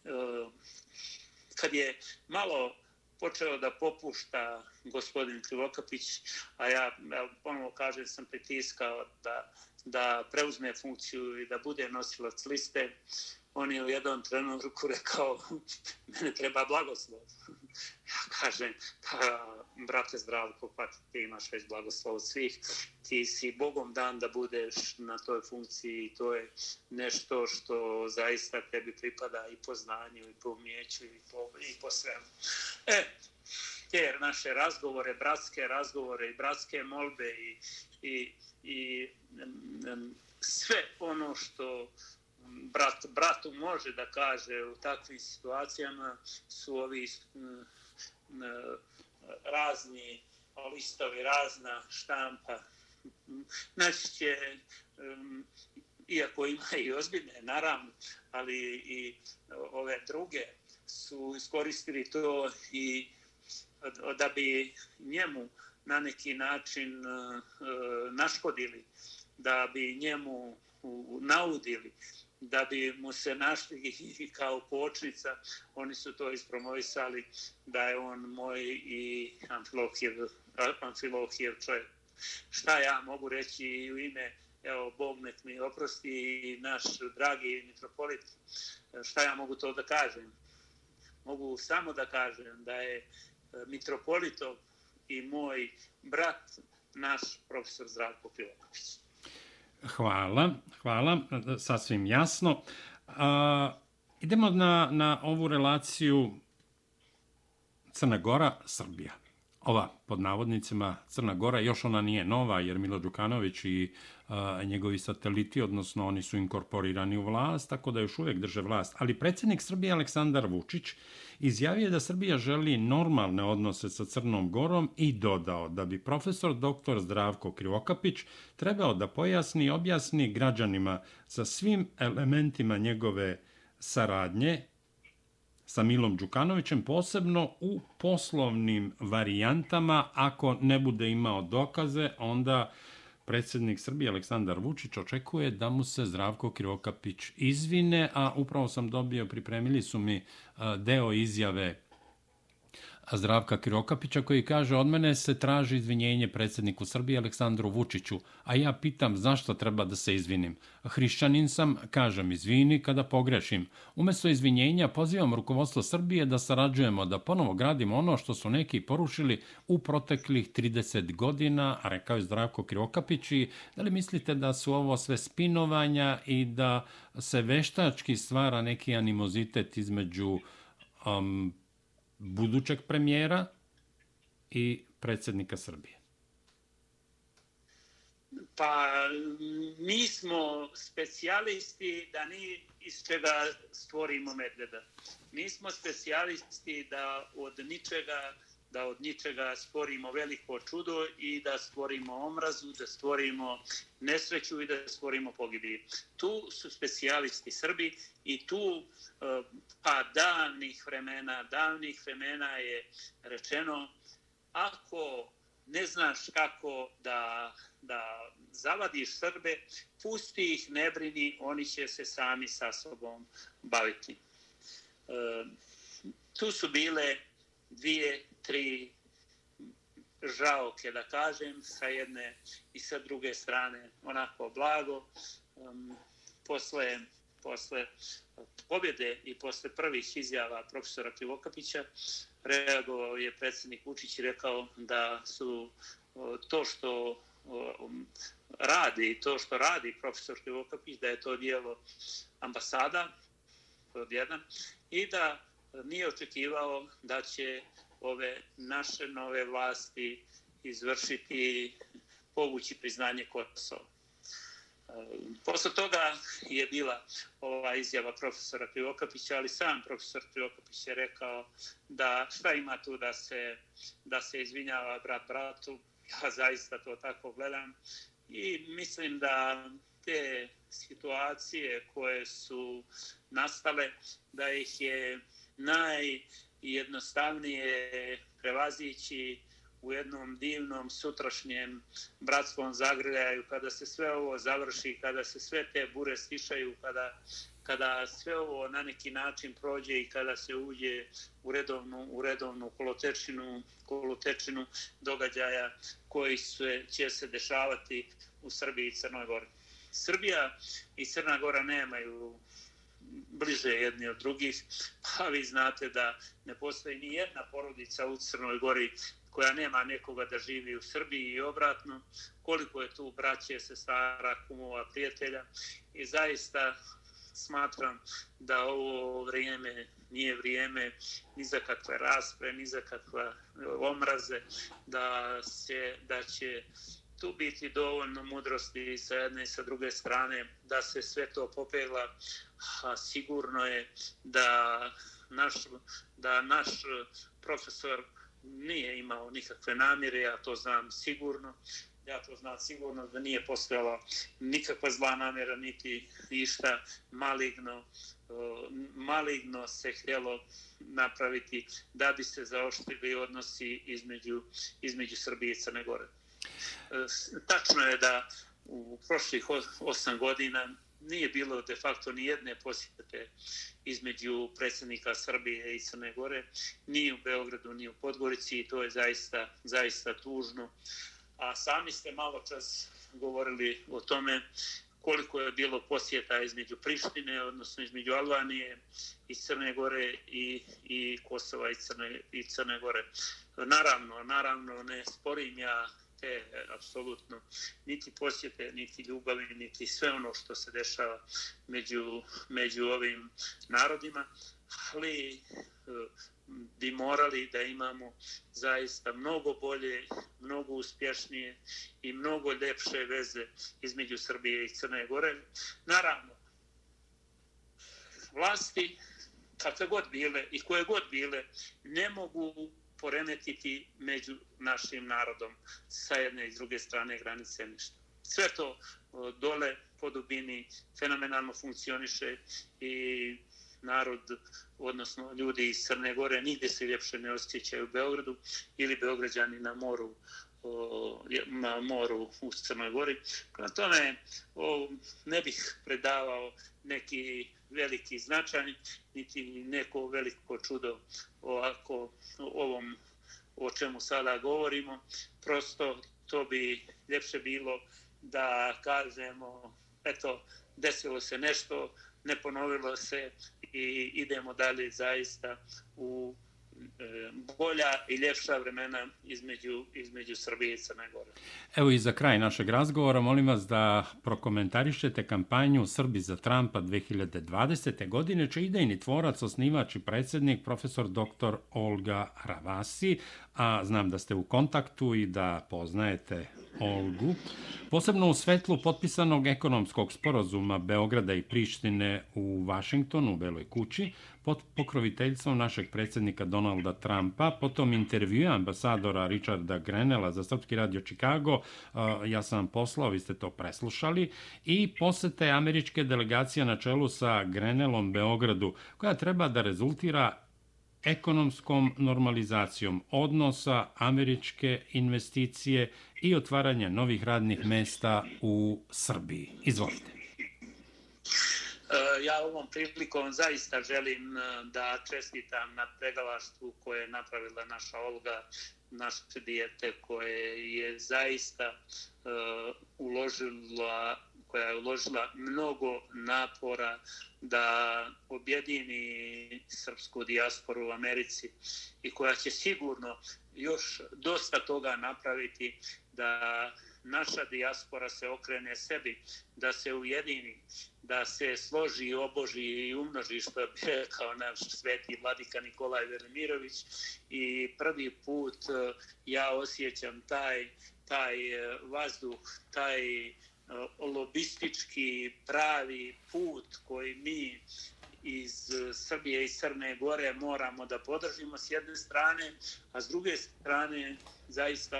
E, kad je malo počeo da popušta gospodin Krivokapić, a ja ponovo kažem sam pritiskao da, da preuzme funkciju i da bude nosilac liste, on je u jednom trenutku rekao, mene treba blagoslov. Ja kažem, pa, brate Zdravko, pa ti imaš već blagoslov svih, ti si Bogom dan da budeš na toj funkciji i to je nešto što zaista tebi pripada i po znanju, i po umjeću, i po, i po svemu. E, jer naše razgovore, bratske razgovore i bratske molbe i, i, i sve ono što brat bratu može da kaže u takvim situacijama su ovi mm, mm, razni listovi, razna štampa. Znači će, mm, iako ima i ozbiljne, naravno, ali i ove druge su iskoristili to i da bi njemu na neki način naškodili, da bi njemu naudili, da bi mu se našli kao počnica, oni su to ispromovisali da je on moj i Amfilohijev, Amfilohijev čovjek. Šta ja mogu reći u ime, evo, Bog nek mi oprosti i naš dragi mitropolit, šta ja mogu to da kažem? Mogu samo da kažem da je e, mitropolitov i moj brat naš profesor Zdravko Piloković. Hvala, hvala, sasvim jasno. A, idemo na, na ovu relaciju Crna Gora, Srbija. Ova, pod navodnicima, Crna Gora, još ona nije nova, jer Milo Đukanović i a, njegovi sateliti, odnosno oni su inkorporirani u vlast, tako da još uvijek drže vlast. Ali predsjednik Srbije Aleksandar Vučić izjavio da Srbija želi normalne odnose sa Crnom Gorom i dodao da bi profesor dr. Zdravko Krivokapić trebao da pojasni i objasni građanima sa svim elementima njegove saradnje sa Milom Đukanovićem, posebno u poslovnim varijantama. Ako ne bude imao dokaze, onda predsjednik Srbije Aleksandar Vučić očekuje da mu se Zdravko Krivokapić izvine, a upravo sam dobio, pripremili su mi deo izjave Zdravka Kirokapića koji kaže od mene se traži izvinjenje predsjedniku Srbije Aleksandru Vučiću, a ja pitam zašto treba da se izvinim. Hrišćanin sam, kažem izvini kada pogrešim. Umesto izvinjenja pozivam rukovodstvo Srbije da sarađujemo, da ponovo gradimo ono što su neki porušili u proteklih 30 godina, a rekao je Zdravko Kirokapić i da li mislite da su ovo sve spinovanja i da se veštački stvara neki animozitet između um, budućeg premijera i predsjednika Srbije? Pa mi smo specijalisti da ni iz čega stvorimo medveda. Mi smo specijalisti da od ničega da od ničega stvorimo veliko čudo i da stvorimo omrazu, da stvorimo nesreću i da stvorimo pogibije. Tu su specijalisti Srbi i tu e, pa davnih vremena, davnih vremena je rečeno ako ne znaš kako da, da zavadiš Srbe, pusti ih, ne brini, oni će se sami sa sobom baviti. E, tu su bile dvije tri žaoke, da kažem, sa jedne i sa druge strane, onako blago. Um, posle, posle pobjede i posle prvih izjava profesora Krivokapića, reagovao je predsjednik Vučić i rekao da su to što radi um, radi, to što radi profesor Krivokapić, da je to dijelo ambasada, od jedan, i da nije očekivao da će ove naše nove vlasti izvršiti, povući priznanje Kosova. E, posle toga je bila ova izjava profesora Krivokapića, ali sam profesor Krivokapić je rekao da šta ima tu da se, da se izvinjava brat bratu. Ja zaista to tako gledam i mislim da te situacije koje su nastale, da ih je naj i jednostavnije prevazići u jednom divnom sutrašnjem bratskom zagrljaju, kada se sve ovo završi, kada se sve te bure stišaju, kada, kada sve ovo na neki način prođe i kada se uđe u redovnu, u redovnu kolotečinu, kolotečinu događaja koji se, će se dešavati u Srbiji i Crnoj Gori. Srbija i Crna Gora nemaju bliže jedni od drugih, pa vi znate da ne postoji ni jedna porodica u Crnoj Gori koja nema nekoga da živi u Srbiji i obratno, koliko je tu braće, sestara, kumova, prijatelja? I zaista smatram da ovo vrijeme nije vrijeme ni za kakve raspre, ni za kakve omraze, da, se, da će tu biti dovoljno mudrosti sa jedne i sa druge strane da se sve to popegla, a sigurno je da naš, da naš e, profesor nije imao nikakve namjere, ja to znam sigurno. Ja to znam sigurno da nije postojala nikakva zla namjera, niti ništa maligno, e, maligno se htjelo napraviti da bi se zaoštrili odnosi između, između Srbije i Crne Gore. E, tačno je da u prošlih osam godina nije bilo de facto ni jedne posjete između predsjednika Srbije i Crne Gore, ni u Beogradu, ni u Podgorici i to je zaista, zaista tužno. A sami ste malo čas govorili o tome koliko je bilo posjeta između Prištine, odnosno između Albanije i Crne Gore i, i Kosova i Crne, i Crne Gore. Naravno, naravno, ne sporim ja te e, apsolutno niti posjete, niti ljubavi, niti sve ono što se dešava među, među ovim narodima, ali e, bi morali da imamo zaista mnogo bolje, mnogo uspješnije i mnogo lepše veze između Srbije i Crne Gore. Naravno, vlasti, kakve god bile i koje god bile, ne mogu poremetiti među našim narodom sa jedne i druge strane granice ništa. Sve to e, dole po dubini fenomenalno funkcioniše i narod, odnosno ljudi iz Crne Gore, nigde se ljepše ne osjećaju u Beogradu ili Beograđani na moru na moru u Crnoj Gori. Prema tome, o, ne bih predavao neki veliki značaj, niti neko veliko čudo ovako ovom o čemu sada govorimo. Prosto to bi ljepše bilo da kažemo, eto, desilo se nešto, ne ponovilo se i idemo dalje zaista u E, bolja i ljepša vremena između, između Srbije i Crne Gore. Evo i za kraj našeg razgovora molim vas da prokomentarišete kampanju Srbi za Trumpa 2020. godine, čiji idejni tvorac, osnivač i predsjednik, profesor dr. Olga Ravasi, a znam da ste u kontaktu i da poznajete Olgu. Posebno u svetlu potpisanog ekonomskog sporozuma Beograda i Prištine u Vašingtonu, u Beloj kući, pod pokroviteljstvom našeg predsjednika Donalda Trumpa, potom intervju ambasadora Richarda Grenela za Srpski radio Chicago, ja sam vam poslao, vi ste to preslušali, i posete američke delegacije na čelu sa Grenelom Beogradu, koja treba da rezultira ekonomskom normalizacijom odnosa američke investicije i otvaranja novih radnih mesta u Srbiji. Izvolite. E, ja ovom prilikom zaista želim e, da čestitam na pregalaštvu koje je napravila naša Olga, naše dijete koje je zaista uh, uložila koja je uložila mnogo napora da objedini srpsku dijasporu u Americi i koja će sigurno još dosta toga napraviti da naša dijaspora se okrene sebi, da se ujedini, da se složi, oboži i umnoži, što je rekao naš sveti vladika Nikolaj Velimirović. I prvi put e, ja osjećam taj, taj e, vazduh, taj e, lobistički pravi put koji mi iz e, Srbije i Crne Gore moramo da podržimo s jedne strane, a s druge strane zaista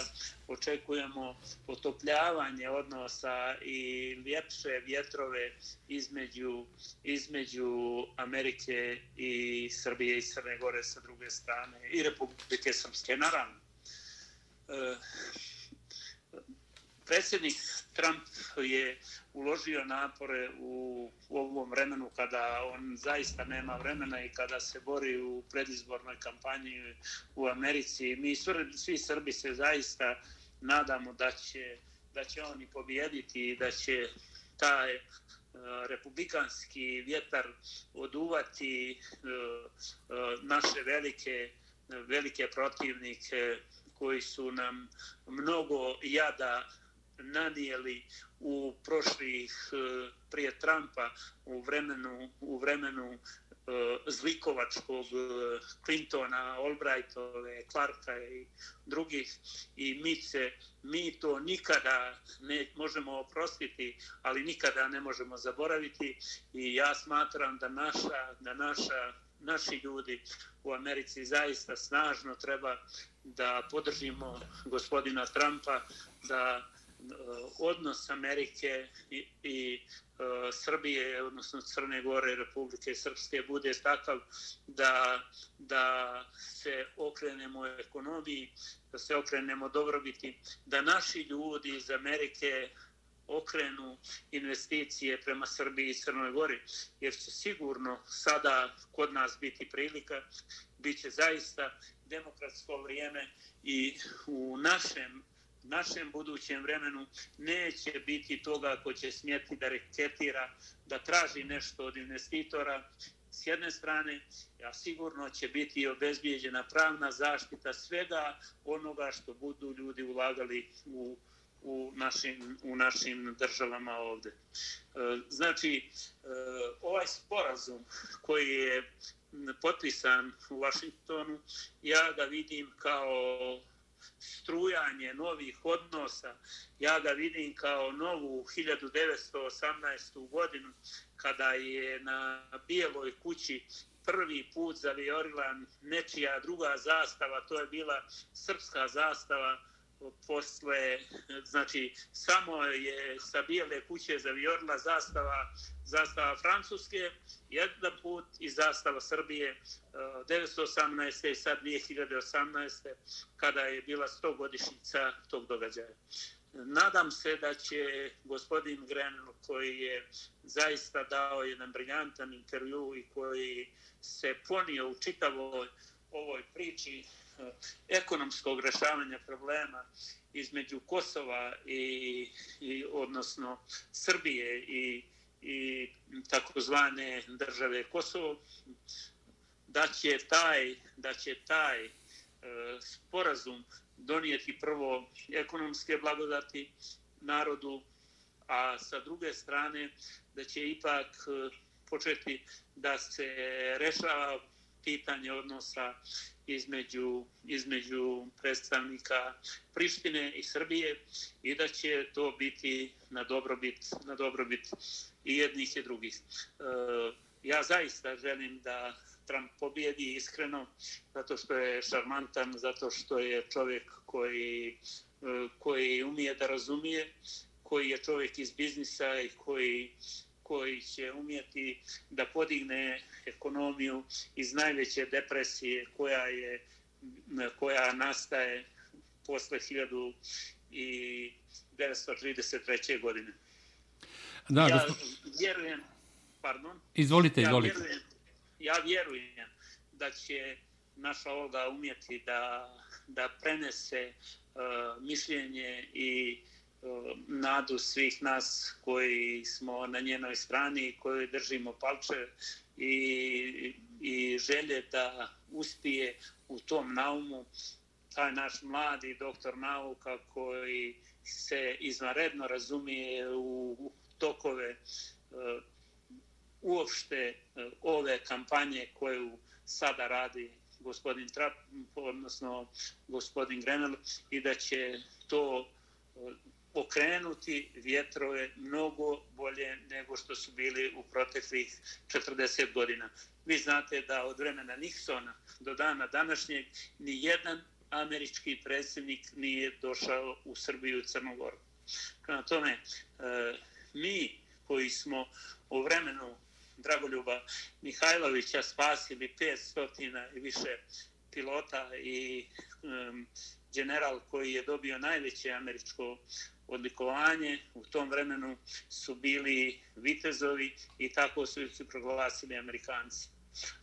očekujemo potopljavanje odnosa i ljepše vjetrove između, između Amerike i Srbije i Crne Gore sa druge strane i Republike Srpske naravno. E, predsjednik Trump je uložio napore u, u ovom vremenu kada on zaista nema vremena i kada se bori u predizbornoj kampanji u Americi. Mi svi, svi Srbi se zaista nadamo da će, da će oni pobijediti i da će taj e, republikanski vjetar oduvati e, e, naše velike velike protivnike koji su nam mnogo jada nanijeli u prošlih e, prije Trumpa u vremenu u vremenu e, zlikovačkog e, Clintona, Albrightove, Clarka i drugih. I mi se mi to nikada ne možemo oprostiti, ali nikada ne možemo zaboraviti. I ja smatram da naša da naša naši ljudi u Americi zaista snažno treba da podržimo gospodina Trumpa da Eh, odnos Amerike i, i uh, Srbije, odnosno Crne Gore, Republike Srpske, bude takav da, da se okrenemo ekonomiji, da se okrenemo dobrobiti, da naši ljudi iz Amerike okrenu investicije prema Srbiji i Crnoj Gori, jer će sigurno sada kod nas biti prilika, bit će zaista demokratsko vrijeme i u našem našem budućem vremenu neće biti toga ko će smjeti da reketira, da traži nešto od investitora s jedne strane, a sigurno će biti obezbijeđena pravna zaštita svega onoga što budu ljudi ulagali u, u, našim, u našim državama ovde. E, znači, e, ovaj sporazum koji je potpisan u Vašingtonu, ja ga vidim kao strujanje novih odnosa. Ja ga vidim kao novu 1918. godinu kada je na Bijeloj kući prvi put zaviorila nečija druga zastava, to je bila srpska zastava, posle, znači, samo je sa bijele kuće zavijorila zastava, zastava Francuske, jedan put i zastava Srbije 1918. i sad 2018. kada je bila 100 godišnica tog događaja. Nadam se da će gospodin Gren, koji je zaista dao jedan briljantan intervju i koji se ponio u čitavoj ovoj priči, Eh, ekonomskog rešavanja problema između Kosova i, i odnosno Srbije i, i takozvane države Kosovo da će taj da će taj e, sporazum donijeti prvo ekonomske blagodati narodu a sa druge strane da će ipak eh, početi da se rešava pitanje odnosa između, između predstavnika Prištine i Srbije i da će to biti na dobrobit, na dobrobit i jednih i drugih. E, ja zaista želim da Trump pobjedi iskreno, zato što je šarmantan, zato što je čovjek koji, e, koji umije da razumije, koji je čovjek iz biznisa i koji koji će umjeti da podigne ekonomiju iz najveće depresije koja je koja nastaje posle 1933. godine. Da, ja gospod... vjerujem, pardon. Izvolite, izvolite. Ja vjerujem, ja vjerujem da će naša Olga umjeti da, da prenese uh, mišljenje i nadu svih nas koji smo na njenoj strani i koji držimo palče i, i želje da uspije u tom naumu. Taj naš mladi doktor nauka koji se izvanredno razumije u tokove e, uopšte e, ove kampanje koju sada radi gospodin Trap, odnosno gospodin Grenell, i da će to e, okrenuti vjetrove mnogo bolje nego što su bili u proteklih 40 godina. Vi znate da od vremena Nixona do dana današnjeg ni jedan američki predsjednik nije došao u Srbiju i Crnogoru. Prema tome, e, mi koji smo u vremenu Dragoljuba Mihajlovića spasili 500 i više pilota i general koji je dobio najveće američko odlikovanje u tom vremenu su bili vitezovi i tako su ih proglasili Amerikanci.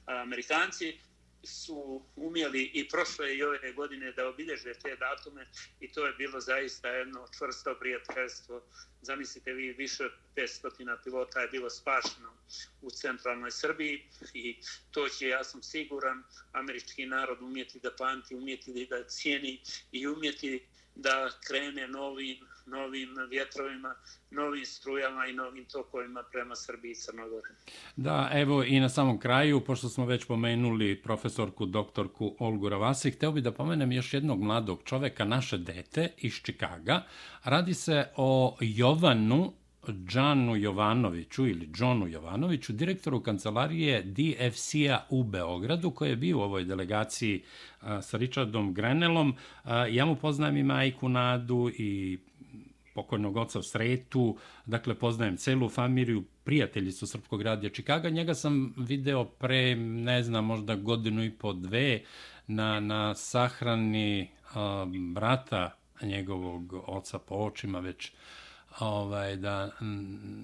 Amerikanci su umjeli i prošle i ove godine da obilježe te datume i to je bilo zaista jedno čvrsto prijateljstvo. Zamislite vi, više od 500 pilota je bilo spašeno u centralnoj Srbiji i to će, ja sam siguran, američki narod umjeti da pamti, umjeti da cijeni i umjeti da krene novim novim vjetrovima, novim strujama i novim tokovima prema Srbiji i Crnogore. Da, evo i na samom kraju, pošto smo već pomenuli profesorku, doktorku Olgu Ravasi, hteo bih da pomenem još jednog mladog čoveka, naše dete iz Čikaga. Radi se o Jovanu Džanu Jovanoviću ili Johnu Jovanoviću, direktoru kancelarije DFC-a u Beogradu, koji je bio u ovoj delegaciji sa Richardom Grenelom. Ja mu poznajem i majku Nadu i pokojnog oca Sretu, dakle poznajem celu familiju, prijatelji su Srpskog radija Čikaga. Njega sam video pre, ne znam, možda godinu i po dve na, na sahrani a, brata njegovog oca po očima već ovaj da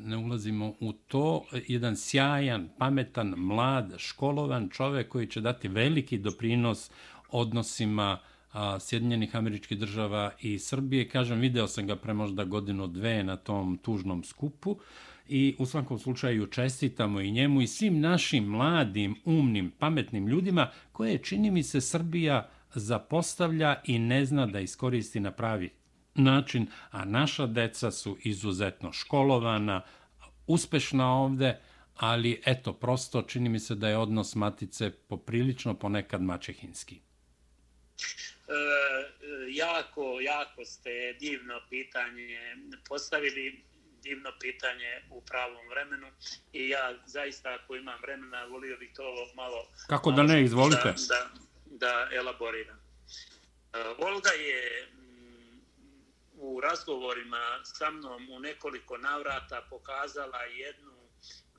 ne ulazimo u to. Jedan sjajan pametan mlad školovan čovjek koji će dati veliki doprinos odnosima a, Sjedinjenih američkih država i Srbije. Kažem, video sam ga pre možda godinu dve na tom tužnom skupu i u svakom slučaju čestitamo i njemu i svim našim mladim, umnim, pametnim ljudima koje čini mi se Srbija zapostavlja i ne zna da iskoristi na pravi način, a naša deca su izuzetno školovana, uspešna ovde, ali eto, prosto čini mi se da je odnos matice poprilično ponekad mačehinski. E, jako, jako ste divno pitanje postavili, divno pitanje u pravom vremenu i ja zaista ako imam vremena volio bih to malo... Kako da ne, izvolite. Da, da, da elaboriram. E, Olga je mm, u razgovorima sa mnom u nekoliko navrata pokazala jednu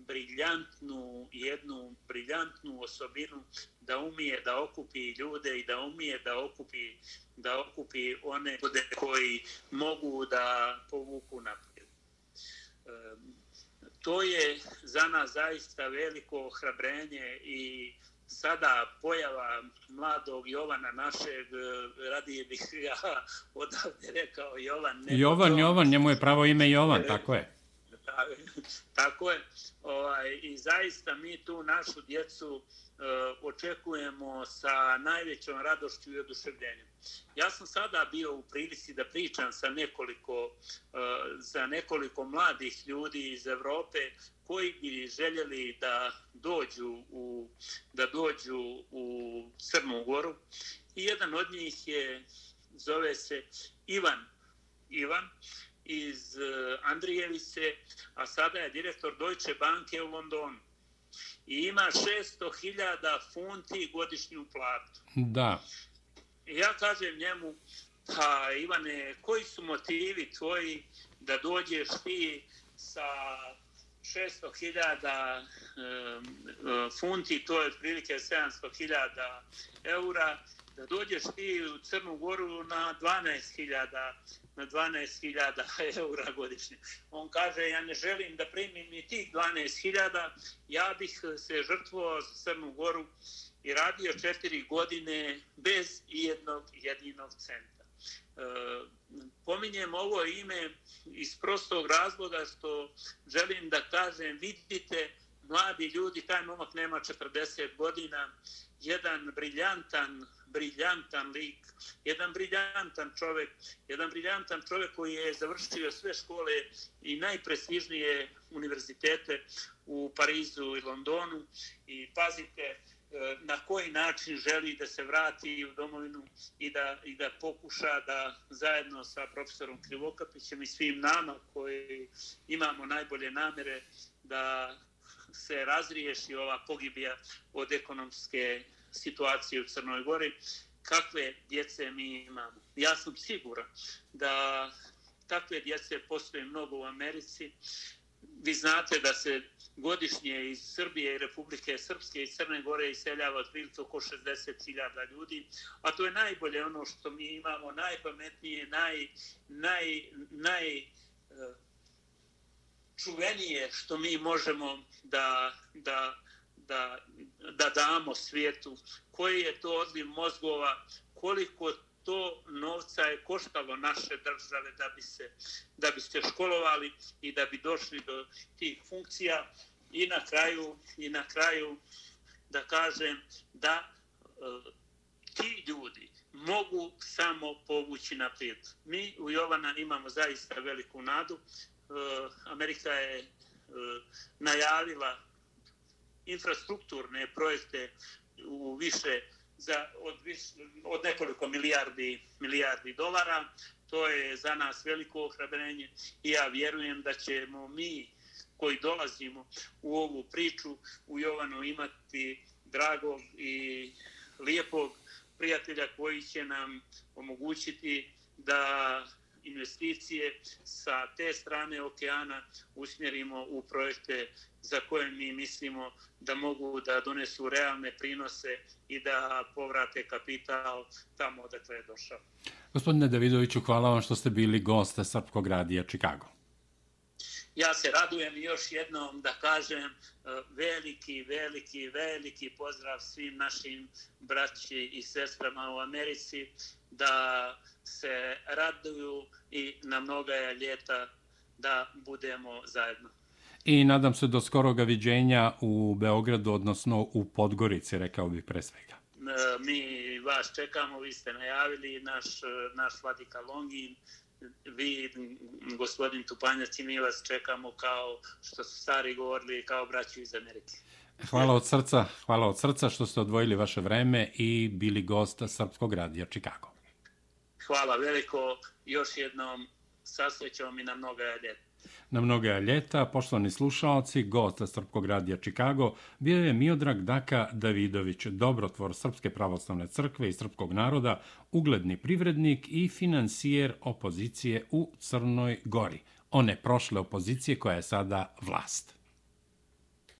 briljantnu, jednu briljantnu osobinu da umije da okupi ljude i da umije da okupi da okupi one ljude koji mogu da povuku naprijed. To je za nas zaista veliko hrabrenje i sada pojava mladog Jovana našeg, radije bih ja odavde rekao Jovan. Jovan, Jovan, njemu je pravo ime Jovan, tako je. Tako je. Ovaj, I zaista mi tu našu djecu e, očekujemo sa najvećom radošću i oduševljenjem. Ja sam sada bio u prilici da pričam sa nekoliko, e, za nekoliko mladih ljudi iz Evrope koji bi željeli da dođu u, da dođu u Crnu Goru. I jedan od njih je, zove se Ivan. Ivan. Iz eh, Andrijevice, a sada je direktor Deutsche Banke u Londonu. I ima 600.000 funti godišnju platu. Da. I ja kažem njemu, pa Ivane, koji su motivi tvoji da dođeš ti sa 600.000 um, funti, to je otprilike 700.000 eura, da dođeš ti u Crnu Goru na 12.000 na 12.000 eura godišnje. On kaže, ja ne želim da primim ni tih 12.000, ja bih se žrtvovao za Crnu Goru i radio četiri godine bez jednog jedinog centa. E, pominjem ovo ime iz prostog razloga što želim da kažem, vidite, mladi ljudi, taj momak nema 40 godina jedan briljantan briljantan lik, jedan briljantan čovjek, jedan briljantan čovjek koji je završio sve škole i najprestižnije univerzitete u Parizu i Londonu. I pazite e, na koji način želi da se vrati u domovinu i da, i da pokuša da zajedno sa profesorom Krivokapićem i svim nama koji imamo najbolje namere da se razriješi ova pogibija od ekonomske situacije u Crnoj Gori, kakve djece mi imamo. Ja sam siguran da takve djece postoje mnogo u Americi. Vi znate da se godišnje iz Srbije i Republike Srpske i Crne Gore iseljava otprilike oko 60.000 ljudi, a to je najbolje ono što mi imamo, najpametnije, naj, naj, naj, eh, čuvenije što mi možemo da, da, da, da damo svijetu, koji je to odliv mozgova, koliko to novca je koštalo naše države da bi se da bi se školovali i da bi došli do tih funkcija i na kraju i na kraju da kažem da e, ti ljudi mogu samo povući naprijed. Mi u Jovana imamo zaista veliku nadu. E, Amerika je e, najavila infrastrukturne projekte u više za od, viš, od nekoliko milijardi milijardi dolara. To je za nas veliko ohrabrenje i ja vjerujem da ćemo mi koji dolazimo u ovu priču u Jovanu imati dragog i lijepog prijatelja koji će nam omogućiti da investicije sa te strane okeana usmjerimo u projekte za koje mi mislimo da mogu da donesu realne prinose i da povrate kapital tamo odakle je došao. Gospodine Davidoviću, hvala vam što ste bili goste Srpkog radija Čikago. Ja se radujem još jednom da kažem e, veliki, veliki, veliki pozdrav svim našim braći i sestrama u Americi da se raduju i na mnoga ljeta da budemo zajedno. I nadam se do skoroga viđenja u Beogradu, odnosno u Podgorici, rekao bih pre svega. E, mi vas čekamo, vi ste najavili naš, naš Vladika Longin, vi, gospodin Tupanjac i mi vas čekamo kao što su stari govorili, kao braći iz Amerike. Hvala od srca, hvala od srca što ste odvojili vaše vreme i bili gosta Srpskog radija Čikago. Hvala veliko, još jednom sasrećom i na mnoga ljeta. Na mnoga ljeta, poštovani slušalci, gost Srpkog radija Čikago bio je Miodrag Daka Davidović, dobrotvor Srpske pravoslavne crkve i srpskog naroda, ugledni privrednik i financijer opozicije u Crnoj Gori. One prošle opozicije koja je sada vlast.